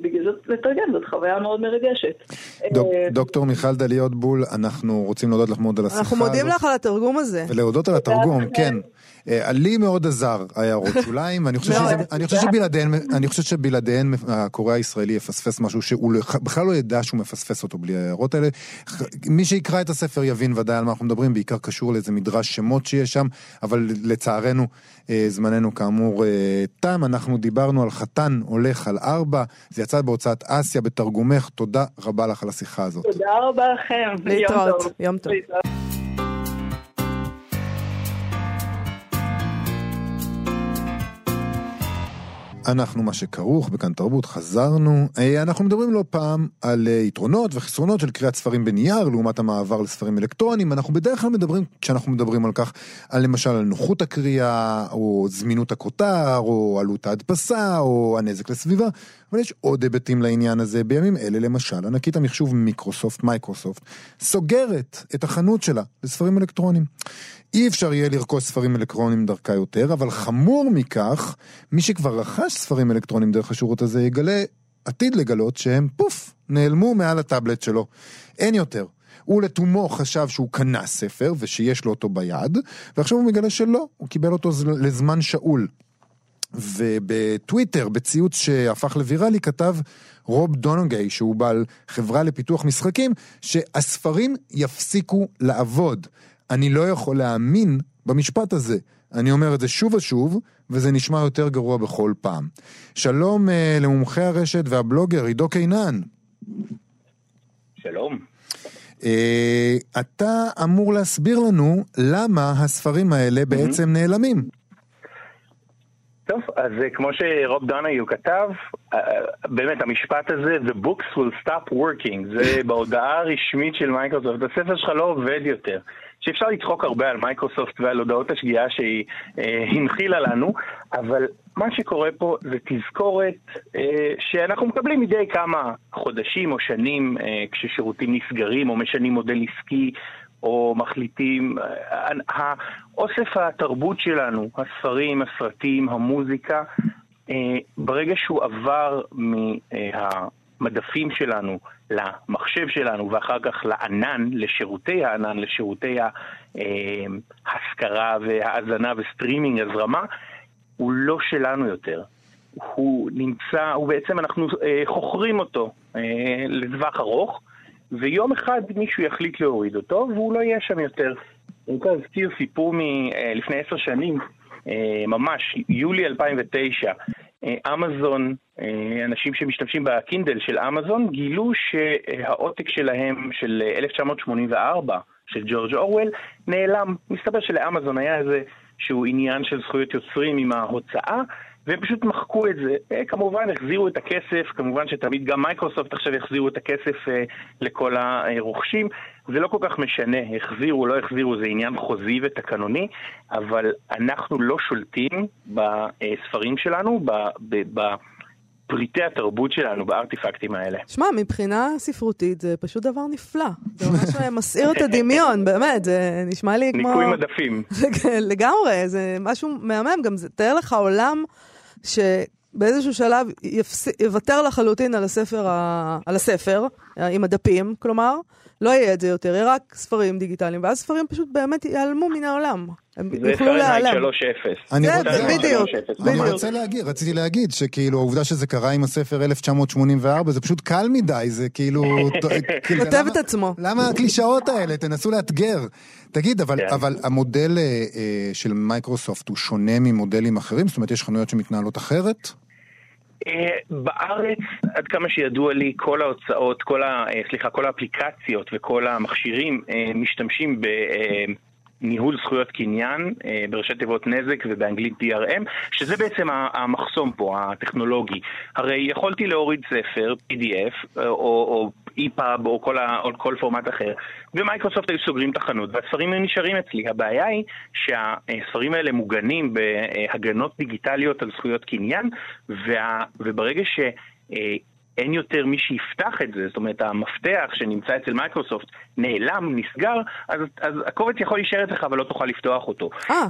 בגלל זאת לתרגם, זאת חוויה מאוד מרגשת. אה, דוקטור מיכל דליות בול, אנחנו רוצים להודות לך מאוד על השיחה הזאת. אנחנו מודים לך על התרגום הזה. ולהודות על התרגום. כן. אה, לי מאוד עזר ההערות שוליים, ואני חושב מאוד. שזה- אני חושב שבלעדיהן, הקורא הישראלי יפספס משהו שהוא בכלל לא ידע שהוא מפספס אותו בלי ההערות האלה. מי שיקרא את הספר יבין ודאי על מה אנחנו מדברים, בעיקר קשור לאיזה מדרש שמות שיש שם, אבל לצערנו, אה, זמננו כאמור אה, תם. אנחנו דיברנו על חתן הולך על ארבע, זה יצא בהוצאת אסיה בתרגומך, תודה רבה לך על השיחה הזאת. תודה רבה לכם. להתראות. יום טוב. אנחנו מה שכרוך בכאן תרבות, חזרנו. אה, אנחנו מדברים לא פעם על אה, יתרונות וחסרונות של קריאת ספרים בנייר לעומת המעבר לספרים אלקטרוניים. אנחנו בדרך כלל מדברים, כשאנחנו מדברים על כך, על למשל על נוחות הקריאה, או זמינות הכותר, או עלות ההדפסה, או הנזק לסביבה, אבל יש עוד היבטים לעניין הזה. בימים אלה, למשל, ענקית המחשוב מיקרוסופט, מייקרוסופט, סוגרת את החנות שלה לספרים אלקטרוניים. אי אפשר יהיה לרכוש ספרים אלקטרוניים דרכה יותר, אבל חמור מכך, מי שכבר רכש ספרים אלקטרוניים דרך השירות הזה יגלה, עתיד לגלות שהם פוף, נעלמו מעל הטאבלט שלו. אין יותר. הוא לתומו חשב שהוא קנה ספר ושיש לו אותו ביד, ועכשיו הוא מגלה שלא, הוא קיבל אותו לזמן שאול. ובטוויטר, בציוץ שהפך לוויראלי, כתב רוב דונוגי, שהוא בעל חברה לפיתוח משחקים, שהספרים יפסיקו לעבוד. אני לא יכול להאמין במשפט הזה. אני אומר את זה שוב ושוב, וזה נשמע יותר גרוע בכל פעם. שלום uh, למומחי הרשת והבלוגר עידו קינן. שלום. Uh, אתה אמור להסביר לנו למה הספרים האלה בעצם נעלמים. טוב, אז אה, כמו שרוב דונאיו כתב, אה, באמת המשפט הזה, The books will stop working, זה בהודעה הרשמית של מייקרוסופט, הספר שלך לא עובד יותר. שאפשר לצחוק הרבה על מייקרוסופט ועל הודעות השגיאה שהיא אה, הנחילה לנו, אבל מה שקורה פה זה תזכורת אה, שאנחנו מקבלים מדי כמה חודשים או שנים אה, כששירותים נסגרים או משנים מודל עסקי או מחליטים, אה, אוסף התרבות שלנו, הספרים, הסרטים, המוזיקה, אה, ברגע שהוא עבר מהמדפים שלנו למחשב שלנו ואחר כך לענן, לשירותי הענן, לשירותי ההשכרה והאזנה וסטרימינג, הזרמה, הוא לא שלנו יותר. הוא נמצא, הוא בעצם, אנחנו אה, חוכרים אותו אה, לטווח ארוך, ויום אחד מישהו יחליט להוריד אותו, והוא לא יהיה שם יותר. אני רוצה להזכיר סיפור מלפני עשר שנים, ממש, יולי 2009, אמזון, אנשים שמשתמשים בקינדל של אמזון, גילו שהעותק שלהם של 1984, של ג'ורג' אורוול, נעלם. מסתבר שלאמזון היה איזה שהוא עניין של זכויות יוצרים עם ההוצאה, והם פשוט מחקו את זה. אה, כמובן החזירו את הכסף, כמובן שתמיד גם מייקרוסופט עכשיו החזירו את הכסף אה, לכל הרוכשים. זה לא כל כך משנה, החזירו, לא החזירו, זה עניין חוזי ותקנוני, אבל אנחנו לא שולטים בספרים שלנו, ב... ב, ב פריטי התרבות שלנו בארטיפקטים האלה. שמע, מבחינה ספרותית זה פשוט דבר נפלא. זה ממש מסעיר את הדמיון, באמת, זה נשמע לי כמו... ניקוי מדפים. לגמרי, זה משהו מהמם, גם זה, תאר לך עולם שבאיזשהו שלב יפס... יוותר לחלוטין על הספר, ה... על הספר, עם הדפים, כלומר, לא יהיה את זה יותר, יהיה רק ספרים דיגיטליים, ואז ספרים פשוט באמת ייעלמו מן העולם. הם יוכלו להיעלם. אני רוצה, בדיוק, בדיוק. אני רוצה להגיד, רציתי להגיד שכאילו העובדה שזה קרה עם הספר 1984 זה פשוט קל מדי, זה כאילו... כאילו כותב את עצמו. למה הקלישאות האלה? תנסו לאתגר. תגיד, אבל, כן. אבל המודל אה, אה, של מייקרוסופט הוא שונה ממודלים אחרים? זאת אומרת, יש חנויות שמתנהלות אחרת? אה, בארץ, עד כמה שידוע לי, כל ההוצאות, כל ה, סליחה, כל האפליקציות וכל המכשירים משתמשים ב... ניהול זכויות קניין אה, בראשי תיבות נזק ובאנגלית DRM, שזה בעצם המחסום פה, הטכנולוגי. הרי יכולתי להוריד ספר, PDF, אה, או, או EPUB או כל, ה, או כל פורמט אחר, ומייקרוסופט היו סוגרים את החנות והספרים היו נשארים אצלי. הבעיה היא שהספרים האלה מוגנים בהגנות דיגיטליות על זכויות קניין, וה, וברגע ש... אה, אין יותר מי שיפתח את זה, זאת אומרת המפתח שנמצא אצל מייקרוסופט נעלם, נסגר, אז, אז הקובץ יכול להישאר אצלך אבל לא תוכל לפתוח אותו. אה.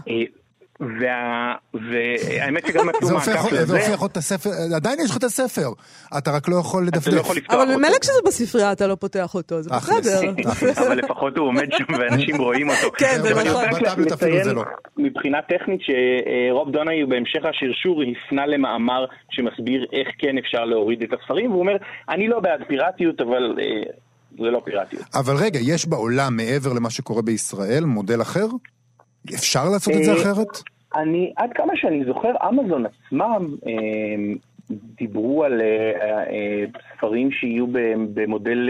וה... והאמת שגם נתנו מעקף לזה. זה הופך את הספר, עדיין יש לך את הספר, אתה רק לא יכול לדפדף. אתה לא יכול לפתוח אותו. אבל ממילא כשזה בספרייה אתה לא פותח אותו, זה בסדר. אבל לפחות הוא עומד שם ואנשים רואים אותו. כן, זה נכון. בטאבלט אפילו זה לא. מבחינה טכנית שרוב דונאי בהמשך השרשור הפנה למאמר שמסביר איך כן אפשר להוריד את הספרים, והוא אומר, אני לא בעד פיראטיות, אבל... אה, זה לא פיראטיות. אבל רגע, יש בעולם מעבר למה שקורה בישראל מודל אחר? אפשר לעשות את זה אה, אחרת? אני, עד כמה שאני זוכר, אמזון עצמם אה, דיברו על אה, ספרים שיהיו במודל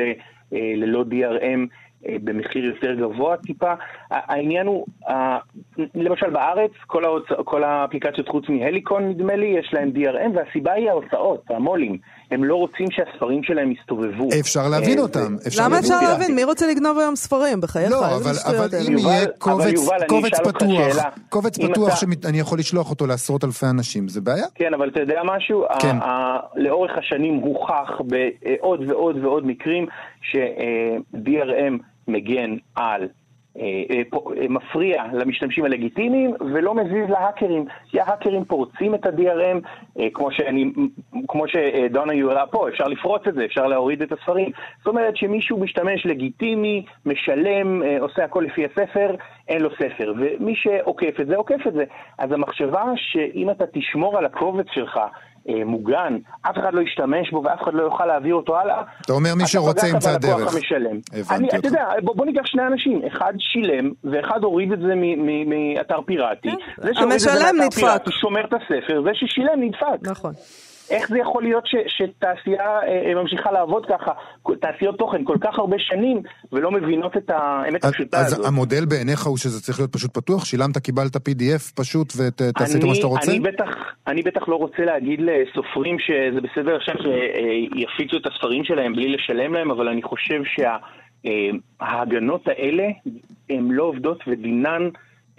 ללא DRM במחיר יותר גבוה טיפה. העניין הוא, למשל בארץ, כל, ההוצ... כל האפליקציות חוץ מהליקון נדמה לי, יש להם DRM, והסיבה היא ההוצאות, המו"לים. הם לא רוצים שהספרים שלהם יסתובבו. אפשר להבין אותם. למה אפשר להבין? מי רוצה לגנוב היום ספרים? בחייך? לא, אבל אם יהיה קובץ פתוח, קובץ פתוח שאני יכול לשלוח אותו לעשרות אלפי אנשים, זה בעיה? כן, אבל אתה יודע משהו? כן. לאורך השנים הוכח בעוד ועוד ועוד מקרים ש-DRM מגן על אה, אה, אה, מפריע למשתמשים הלגיטימיים ולא מזיז להאקרים, כי ההאקרים פורצים את ה-DRM, כמו, שאני, כמו שדונה יורה פה, אפשר לפרוץ את זה, אפשר להוריד את הספרים. זאת אומרת שמישהו משתמש לגיטימי, משלם, עושה הכל לפי הספר, אין לו ספר. ומי שעוקף את זה, עוקף את זה. אז המחשבה שאם אתה תשמור על הקובץ שלך, אה, מוגן, אף אחד לא ישתמש בו ואף אחד לא יוכל להעביר אותו הלאה. אתה אומר מי שרוצה ימצא דרך. הבנתי אותך. אתה יודע, בוא, בוא ניקח שני אנשים, אחד שילם ואחד הוריד את זה מאתר פיראטי. כן. המשלם נדפק. הוא שומר את הספר, זה ששילם נדפק. נכון. איך זה יכול להיות ש, שתעשייה אה, אה, ממשיכה לעבוד ככה, תעשיות תוכן כל כך הרבה שנים, ולא מבינות את האמת הפשוטה הזאת? אז המודל בעיניך הוא שזה צריך להיות פשוט פתוח? שילמת, קיבלת PDF פשוט ותעשית מה שאתה רוצה? אני בטח, אני בטח לא רוצה להגיד לסופרים שזה בסדר עכשיו שיפיצו את הספרים שלהם בלי לשלם להם, אבל אני חושב שההגנות האלה הן לא עובדות ודינן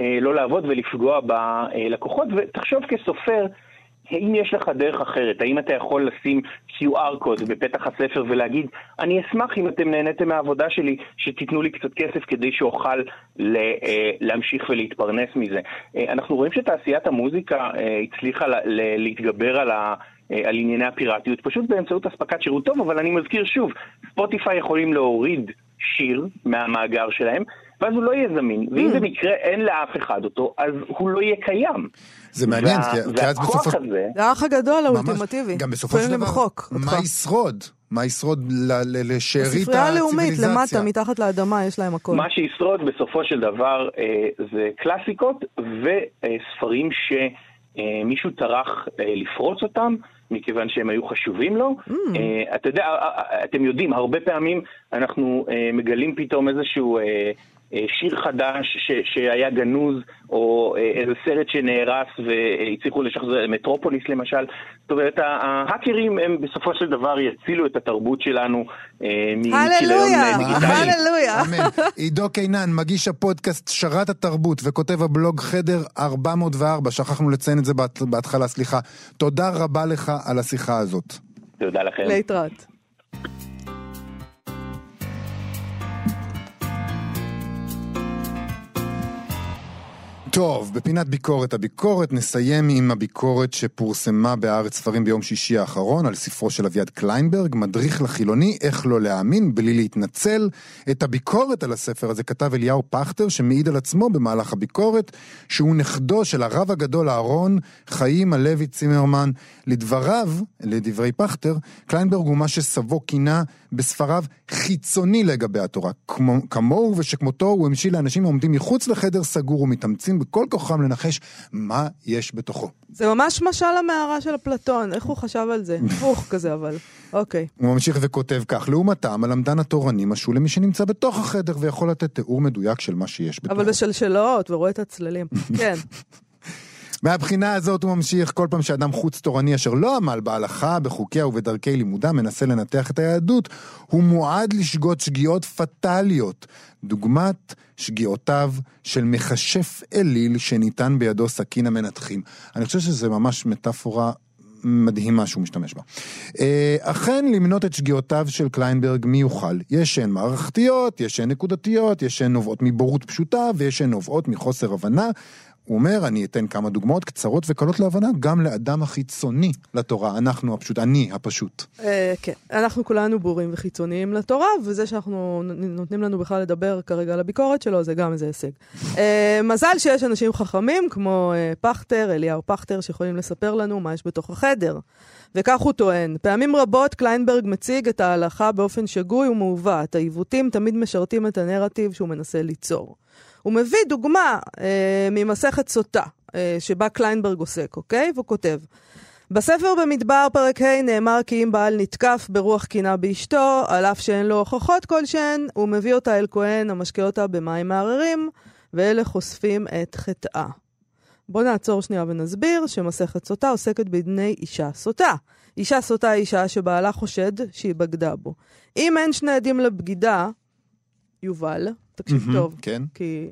אה, לא לעבוד ולפגוע בלקוחות, ותחשוב כסופר, האם יש לך דרך אחרת? האם אתה יכול לשים QR קוד בפתח הספר ולהגיד, אני אשמח אם אתם נהניתם מהעבודה שלי, שתיתנו לי קצת כסף כדי שאוכל אה, להמשיך ולהתפרנס מזה. אה, אנחנו רואים שתעשיית המוזיקה אה, הצליחה להתגבר על ה... על ענייני הפיראטיות, פשוט באמצעות אספקת שירות טוב, אבל אני מזכיר שוב, ספוטיפיי יכולים להוריד שיר מהמאגר שלהם, ואז הוא לא יהיה זמין. ואם mm. במקרה אין לאף אחד אותו, אז הוא לא יהיה קיים. זה מעניין, כי אז בסופו... של דבר... זה האח הגדול האולטימטיבי. גם בסופו של דבר, מה ישרוד? מה ישרוד לשארית הציוויליזציה? הספרייה הלאומית למטה, מתחת לאדמה, יש להם הכל. מה שישרוד בסופו של דבר אה, זה קלאסיקות וספרים ש... אה, מישהו טרח אה, לפרוץ אותם, מכיוון שהם היו חשובים לו. Mm. אה, אתה יודע, אתם יודעים, הרבה פעמים אנחנו אה, מגלים פתאום איזשהו... אה, שיר חדש ש, שהיה גנוז, או אה, איזה סרט שנהרס והצליחו לשחזר, מטרופוליס למשל. זאת אומרת, ההאקרים הם בסופו של דבר יצילו את התרבות שלנו אה, הללויה, הללויה. עידו קינן, מגיש הפודקאסט שרת התרבות וכותב הבלוג חדר 404, שכחנו לציין את זה בהתחלה, סליחה. תודה רבה לך על השיחה הזאת. תודה לכם. להתראות. טוב, בפינת ביקורת הביקורת נסיים עם הביקורת שפורסמה בהארץ ספרים ביום שישי האחרון על ספרו של אביעד קליינברג, מדריך לחילוני איך לא להאמין בלי להתנצל. את הביקורת על הספר הזה כתב אליהו פכטר שמעיד על עצמו במהלך הביקורת שהוא נכדו של הרב הגדול אהרון חיים הלוי צימרמן. לדבריו, לדברי פכטר, קליינברג הוא מה שסבו כינה בספריו חיצוני לגבי התורה. כמו, כמוהו ושכמותו הוא המשיל לאנשים העומדים מחוץ לחדר סגור ומתאמצים בכל כוחם לנחש מה יש בתוכו. זה ממש משל המערה של אפלטון, איך הוא חשב על זה? הפוך כזה אבל, אוקיי. הוא ממשיך וכותב כך, לעומתם הלמדן התורני משול למי שנמצא בתוך החדר ויכול לתת תיאור מדויק של מה שיש בתוכו. אבל בשלשלות ורואה את הצללים, כן. מהבחינה הזאת הוא ממשיך, כל פעם שאדם חוץ תורני אשר לא עמל בהלכה, בחוקיה ובדרכי לימודה, מנסה לנתח את היהדות, הוא מועד לשגות שגיאות פטאליות, דוגמת שגיאותיו של מכשף אליל שניתן בידו סכין המנתחים. אני חושב שזה ממש מטאפורה מדהימה שהוא משתמש בה. אה, אכן, למנות את שגיאותיו של קליינברג מי יוכל. יש שהן מערכתיות, יש שהן נקודתיות, יש שהן נובעות מבורות פשוטה, ויש שהן נובעות מחוסר הבנה. הוא אומר, אני אתן כמה דוגמאות קצרות וקלות להבנה, גם לאדם החיצוני לתורה, אנחנו הפשוט, אני הפשוט. אה, כן, אנחנו כולנו בורים וחיצוניים לתורה, וזה שאנחנו נותנים לנו בכלל לדבר כרגע על הביקורת שלו, זה גם איזה הישג. אה, מזל שיש אנשים חכמים, כמו אה, פכטר, אליהו פכטר, שיכולים לספר לנו מה יש בתוך החדר. וכך הוא טוען, פעמים רבות קליינברג מציג את ההלכה באופן שגוי ומעוות. העיוותים תמיד משרתים את הנרטיב שהוא מנסה ליצור. הוא מביא דוגמה אה, ממסכת סוטה, אה, שבה קליינברג עוסק, אוקיי? והוא כותב, בספר במדבר, פרק ה', נאמר כי אם בעל נתקף ברוח קינה באשתו, על אף שאין לו הוכחות כלשהן, הוא מביא אותה אל כהן המשקה אותה במים מאררים, ואלה חושפים את חטאה. בואו נעצור שנייה ונסביר שמסכת סוטה עוסקת בדיני אישה סוטה. אישה סוטה היא אישה שבעלה חושד שהיא בגדה בו. אם אין שני עדים לבגידה, יובל, תקשיב טוב. כן. כי...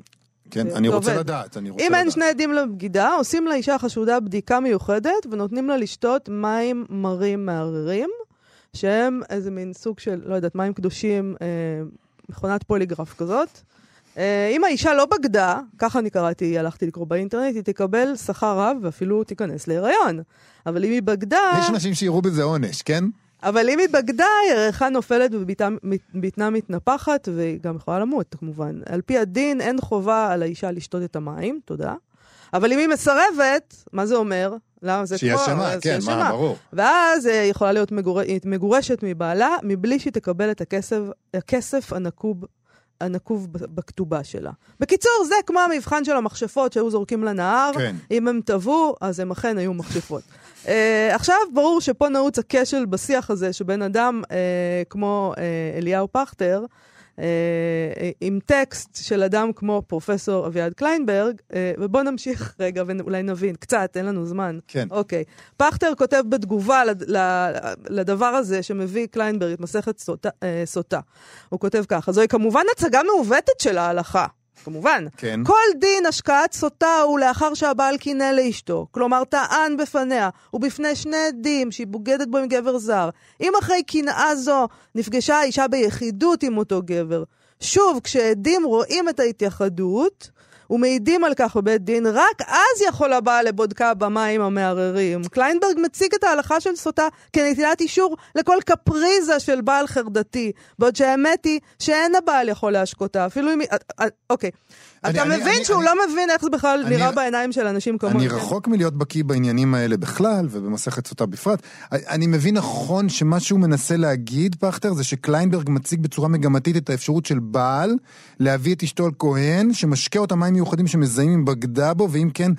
כן, אני רוצה לדעת, אני רוצה לדעת. אם אין שני עדים לבגידה, עושים לאישה החשודה בדיקה מיוחדת ונותנים לה לשתות מים מרים מערערים, שהם איזה מין סוג של, לא יודעת, מים קדושים, אה, מכונת פוליגרף כזאת. אה, אם האישה לא בגדה, ככה אני קראתי, הלכתי לקרוא באינטרנט, היא תקבל שכר רב ואפילו תיכנס להיריון. אבל אם היא בגדה... יש אנשים שיראו בזה עונש, כן? אבל אם היא בגדה, ירחה נופלת ובטנה מתנפחת, והיא גם יכולה למות, כמובן. על פי הדין, אין חובה על האישה לשתות את המים, תודה. אבל אם היא מסרבת, מה זה אומר? למה זה שהיא אשמה, כן, מה, ברור. ואז היא יכולה להיות מגור... מגורשת מבעלה, מבלי שהיא תקבל את הכסף, הכסף הנקוב הנקוב בכתובה שלה. בקיצור, זה כמו המבחן של המכשפות שהיו זורקים לנהר. כן. אם הם טבעו, אז הם אכן היו מכשפות. uh, עכשיו, ברור שפה נעוץ הכשל בשיח הזה שבין אדם uh, כמו uh, אליהו פכטר, עם טקסט של אדם כמו פרופסור אביעד קליינברג, אה, ובואו נמשיך רגע ואולי נבין, קצת, אין לנו זמן. כן. אוקיי. פכטר כותב בתגובה לדבר הזה שמביא קליינברג את מסכת סוטה, אה, סוטה. הוא כותב ככה, זוהי כמובן הצגה מעוותת של ההלכה. כמובן. כן. כל דין השקיית סוטה הוא לאחר שהבעל קינא לאשתו. כלומר, טען בפניה ובפני שני עדים שהיא בוגדת בו עם גבר זר. אם אחרי קנאה זו נפגשה האישה ביחידות עם אותו גבר, שוב, כשעדים רואים את ההתייחדות, ומעידים על כך בבית דין, רק אז יכול הבעל לבודקה במים המאררים. קליינברג מציג את ההלכה של סוטה כנטילת אישור לכל קפריזה של בעל חרדתי, בעוד שהאמת היא שאין הבעל יכול להשקותה, אפילו אם... אה, אה, אוקיי. אתה אני, מבין אני, שהוא אני, לא מבין איך זה בכלל אני, נראה בעיניים של אנשים כמוהו. אני כן? רחוק מלהיות בקיא בעניינים האלה בכלל, ובמסכת סוטה בפרט. אני מבין נכון שמה שהוא מנסה להגיד, פכטר, זה שקליינברג מציג בצורה מגמתית את האפשרות של בעל להביא את אשתו על כהן, שמשקה אותה מים מיוחדים שמזהים אם בגדה בו, ואם כן,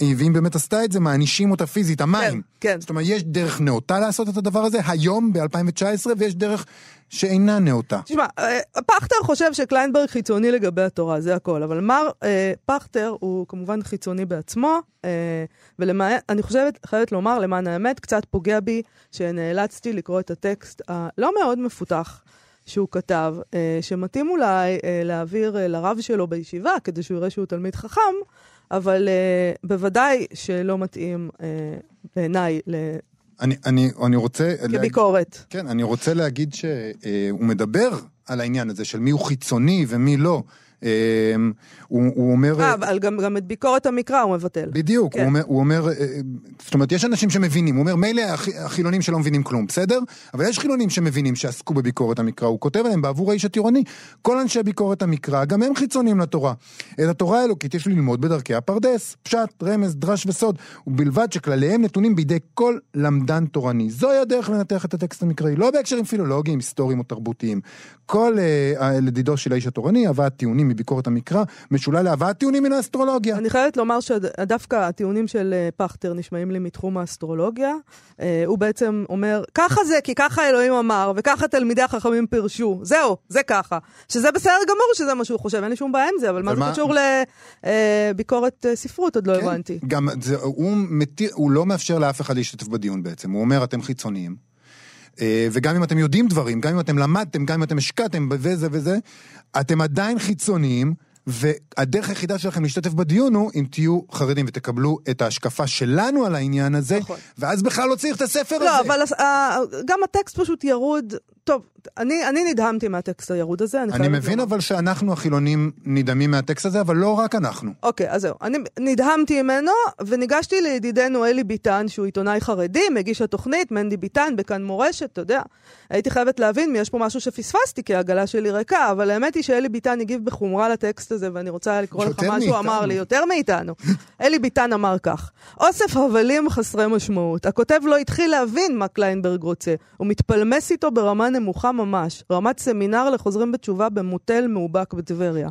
ואם באמת עשתה את זה, מענישים אותה פיזית, המים. כן, כן. זאת אומרת, יש דרך נאותה לעשות את הדבר הזה, היום, ב-2019, ויש דרך שאינה נאותה. תשמע, אה, פכטר חושב שקליינברג חיצוני לגבי התורה, זה הכל, אבל מר אה, פכטר הוא כמובן חיצוני בעצמו, אה, ואני חושבת, חייבת לומר, למען האמת, קצת פוגע בי שנאלצתי לקרוא את הטקסט הלא מאוד מפותח. שהוא כתב, אה, שמתאים אולי אה, להעביר אה, לרב שלו בישיבה, כדי שהוא יראה שהוא תלמיד חכם, אבל בוודאי שלא מתאים בעיניי ל... אני, אני, אני רוצה... כביקורת. להג... כן, אני רוצה להגיד שהוא מדבר על העניין הזה של מי הוא חיצוני ומי לא. אמ, הוא, הוא אומר... אה, אבל גם, גם את ביקורת המקרא הוא מבטל. בדיוק, כן. הוא, אומר, הוא אומר, אה, זאת אומרת, יש אנשים שמבינים, הוא אומר, מילא החילונים שלא מבינים כלום, בסדר? אבל יש חילונים שמבינים שעסקו בביקורת המקרא, הוא כותב עליהם בעבור האיש הטירוני. כל אנשי ביקורת המקרא, גם הם חיצוניים לתורה. את התורה האלוקית יש ללמוד בדרכי הפרדס, פשט, רמז, דרש וסוד, ובלבד שכלליהם נתונים בידי כל למדן תורני. זוהי הדרך לנתח את הטקסט המקראי, לא בהקשרים פילולוגיים, היסטוריים או תרבותיים. כל uh, לדידו של האיש התורני, הבאת טיעונים מביקורת המקרא, משולל להבאת טיעונים מן האסטרולוגיה. אני חייבת לומר שדווקא הטיעונים של אה, פכטר נשמעים לי מתחום האסטרולוגיה. Uh, הוא בעצם אומר, ככה זה, כי ככה אלוהים אמר, וככה תלמידי החכמים פירשו. זהו, זה ככה. שזה בסדר גמור שזה מה שהוא חושב, אין לי שום בעיה עם זה, אבל מה זה קשור לביקורת uh, ספרות, עוד לא כן, הבנתי. גם הוא לא מאפשר לאף אחד להשתתף בדיון בעצם. הוא אומר, אתם חיצוניים. אה, וגם אם אתם יודעים דברים, גם אם אתם למדתם, גם אם אתם השקעתם וזה וזה, אתם עדיין חיצוניים. והדרך היחידה שלכם להשתתף בדיון הוא אם תהיו חרדים ותקבלו את ההשקפה שלנו על העניין הזה, נכון. ואז בכלל לא צריך את הספר לא, הזה. לא, אבל uh, גם הטקסט פשוט ירוד. טוב, אני, אני נדהמתי מהטקסט הירוד הזה, אני, אני מבין לומר. אבל שאנחנו החילונים נדהמים מהטקסט הזה, אבל לא רק אנחנו. אוקיי, אז זהו. אני נדהמתי ממנו, וניגשתי לידידנו אלי ביטן, שהוא עיתונאי חרדי, מגיש התוכנית, מנדי ביטן, בכאן מורשת, אתה יודע. הייתי חייבת להבין מי יש פה משהו שפספסתי, כי העגלה שלי ריקה, אבל האמת היא שאלי ביטן הגיב בחומרה לטקסט הזה, ואני רוצה לקרוא לך מה שהוא אמר לי, יותר מאיתנו. אלי ביטן אמר כך: אוסף הבלים חסרי משמעות. הכותב לא התחיל להבין מה קליינברג רוצה. הוא מתפלמס איתו ברמה נמוכה ממש, רמת סמינר לחוזרים בתשובה במוטל מאובק בטבריה.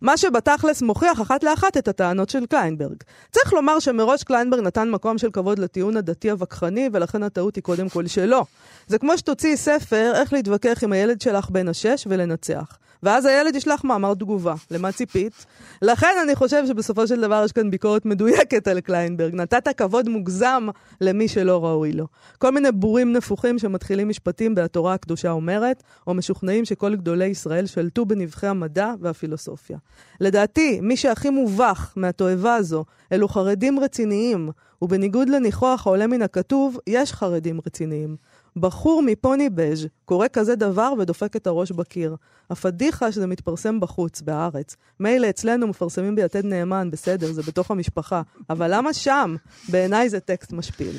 מה שבתכלס מוכיח אחת לאחת את הטענות של קליינברג. צריך לומר שמראש קליינברג נתן מקום של כבוד לטיעון הדתי הווכחני, ולכן הטעות היא קודם כל שלו. זה כמו שתוציאי ספר איך להתווכח עם הילד שלך בן השש ולנצח. ואז הילד ישלח מאמר תגובה. למה ציפית? לכן אני חושב שבסופו של דבר יש כאן ביקורת מדויקת על קליינברג. נתת כבוד מוגזם למי שלא ראוי לו. כל מיני בורים נפוחים שמתחילים משפטים בהתורה הקדושה אומרת, או משוכנעים שכל גדולי ישראל שלטו בנבכי המדע והפילוסופיה. לדעתי, מי שהכי מובך מהתועבה הזו, אלו חרדים רציניים, ובניגוד לניחוח העולה מן הכתוב, יש חרדים רציניים. בחור מפוני בז' קורא כזה דבר ודופק את הראש בקיר. הפדיחה שזה מתפרסם בחוץ, בהארץ. מילא אצלנו מפרסמים ביתד נאמן, בסדר, זה בתוך המשפחה. אבל למה שם? בעיניי זה טקסט משפיל.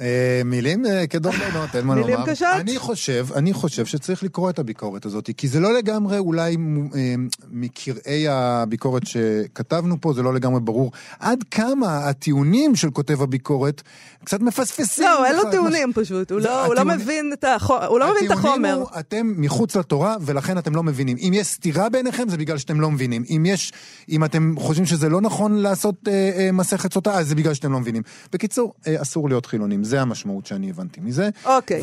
אה, מילים אה, כדורבנות, אין מה לומר. מילים קשות. אני חושב, אני חושב שצריך לקרוא את הביקורת הזאת, כי זה לא לגמרי אולי אה, מקראי הביקורת שכתבנו פה, זה לא לגמרי ברור עד כמה הטיעונים של כותב הביקורת קצת מפספסים. לא, אין לו טיעונים פשוט, הוא לא, לא מבין את החומר. הטיעונים הוא, אתם מחוץ לתורה, ולכן אתם לא מבינים. אם יש סתירה ביניכם, זה בגלל שאתם לא מבינים. אם יש, אם אתם חושבים שזה לא נכון לעשות מסכת סוטה, אז זה בגלל שאתם לא מבינים. בקיצור, אסור להיות חילונים. זה המשמעות שאני הבנתי מזה. אוקיי.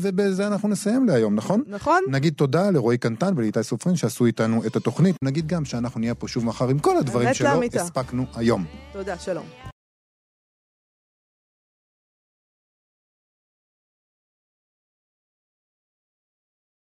ובזה אנחנו נסיים להיום, נכון? נכון. נגיד תודה לרועי קנטן ולאיתי סופרין שעשו איתנו את התוכנית. נגיד גם שאנחנו נהיה פה שוב מחר עם כל הדברים שלא הספקנו היום. תודה, שלום.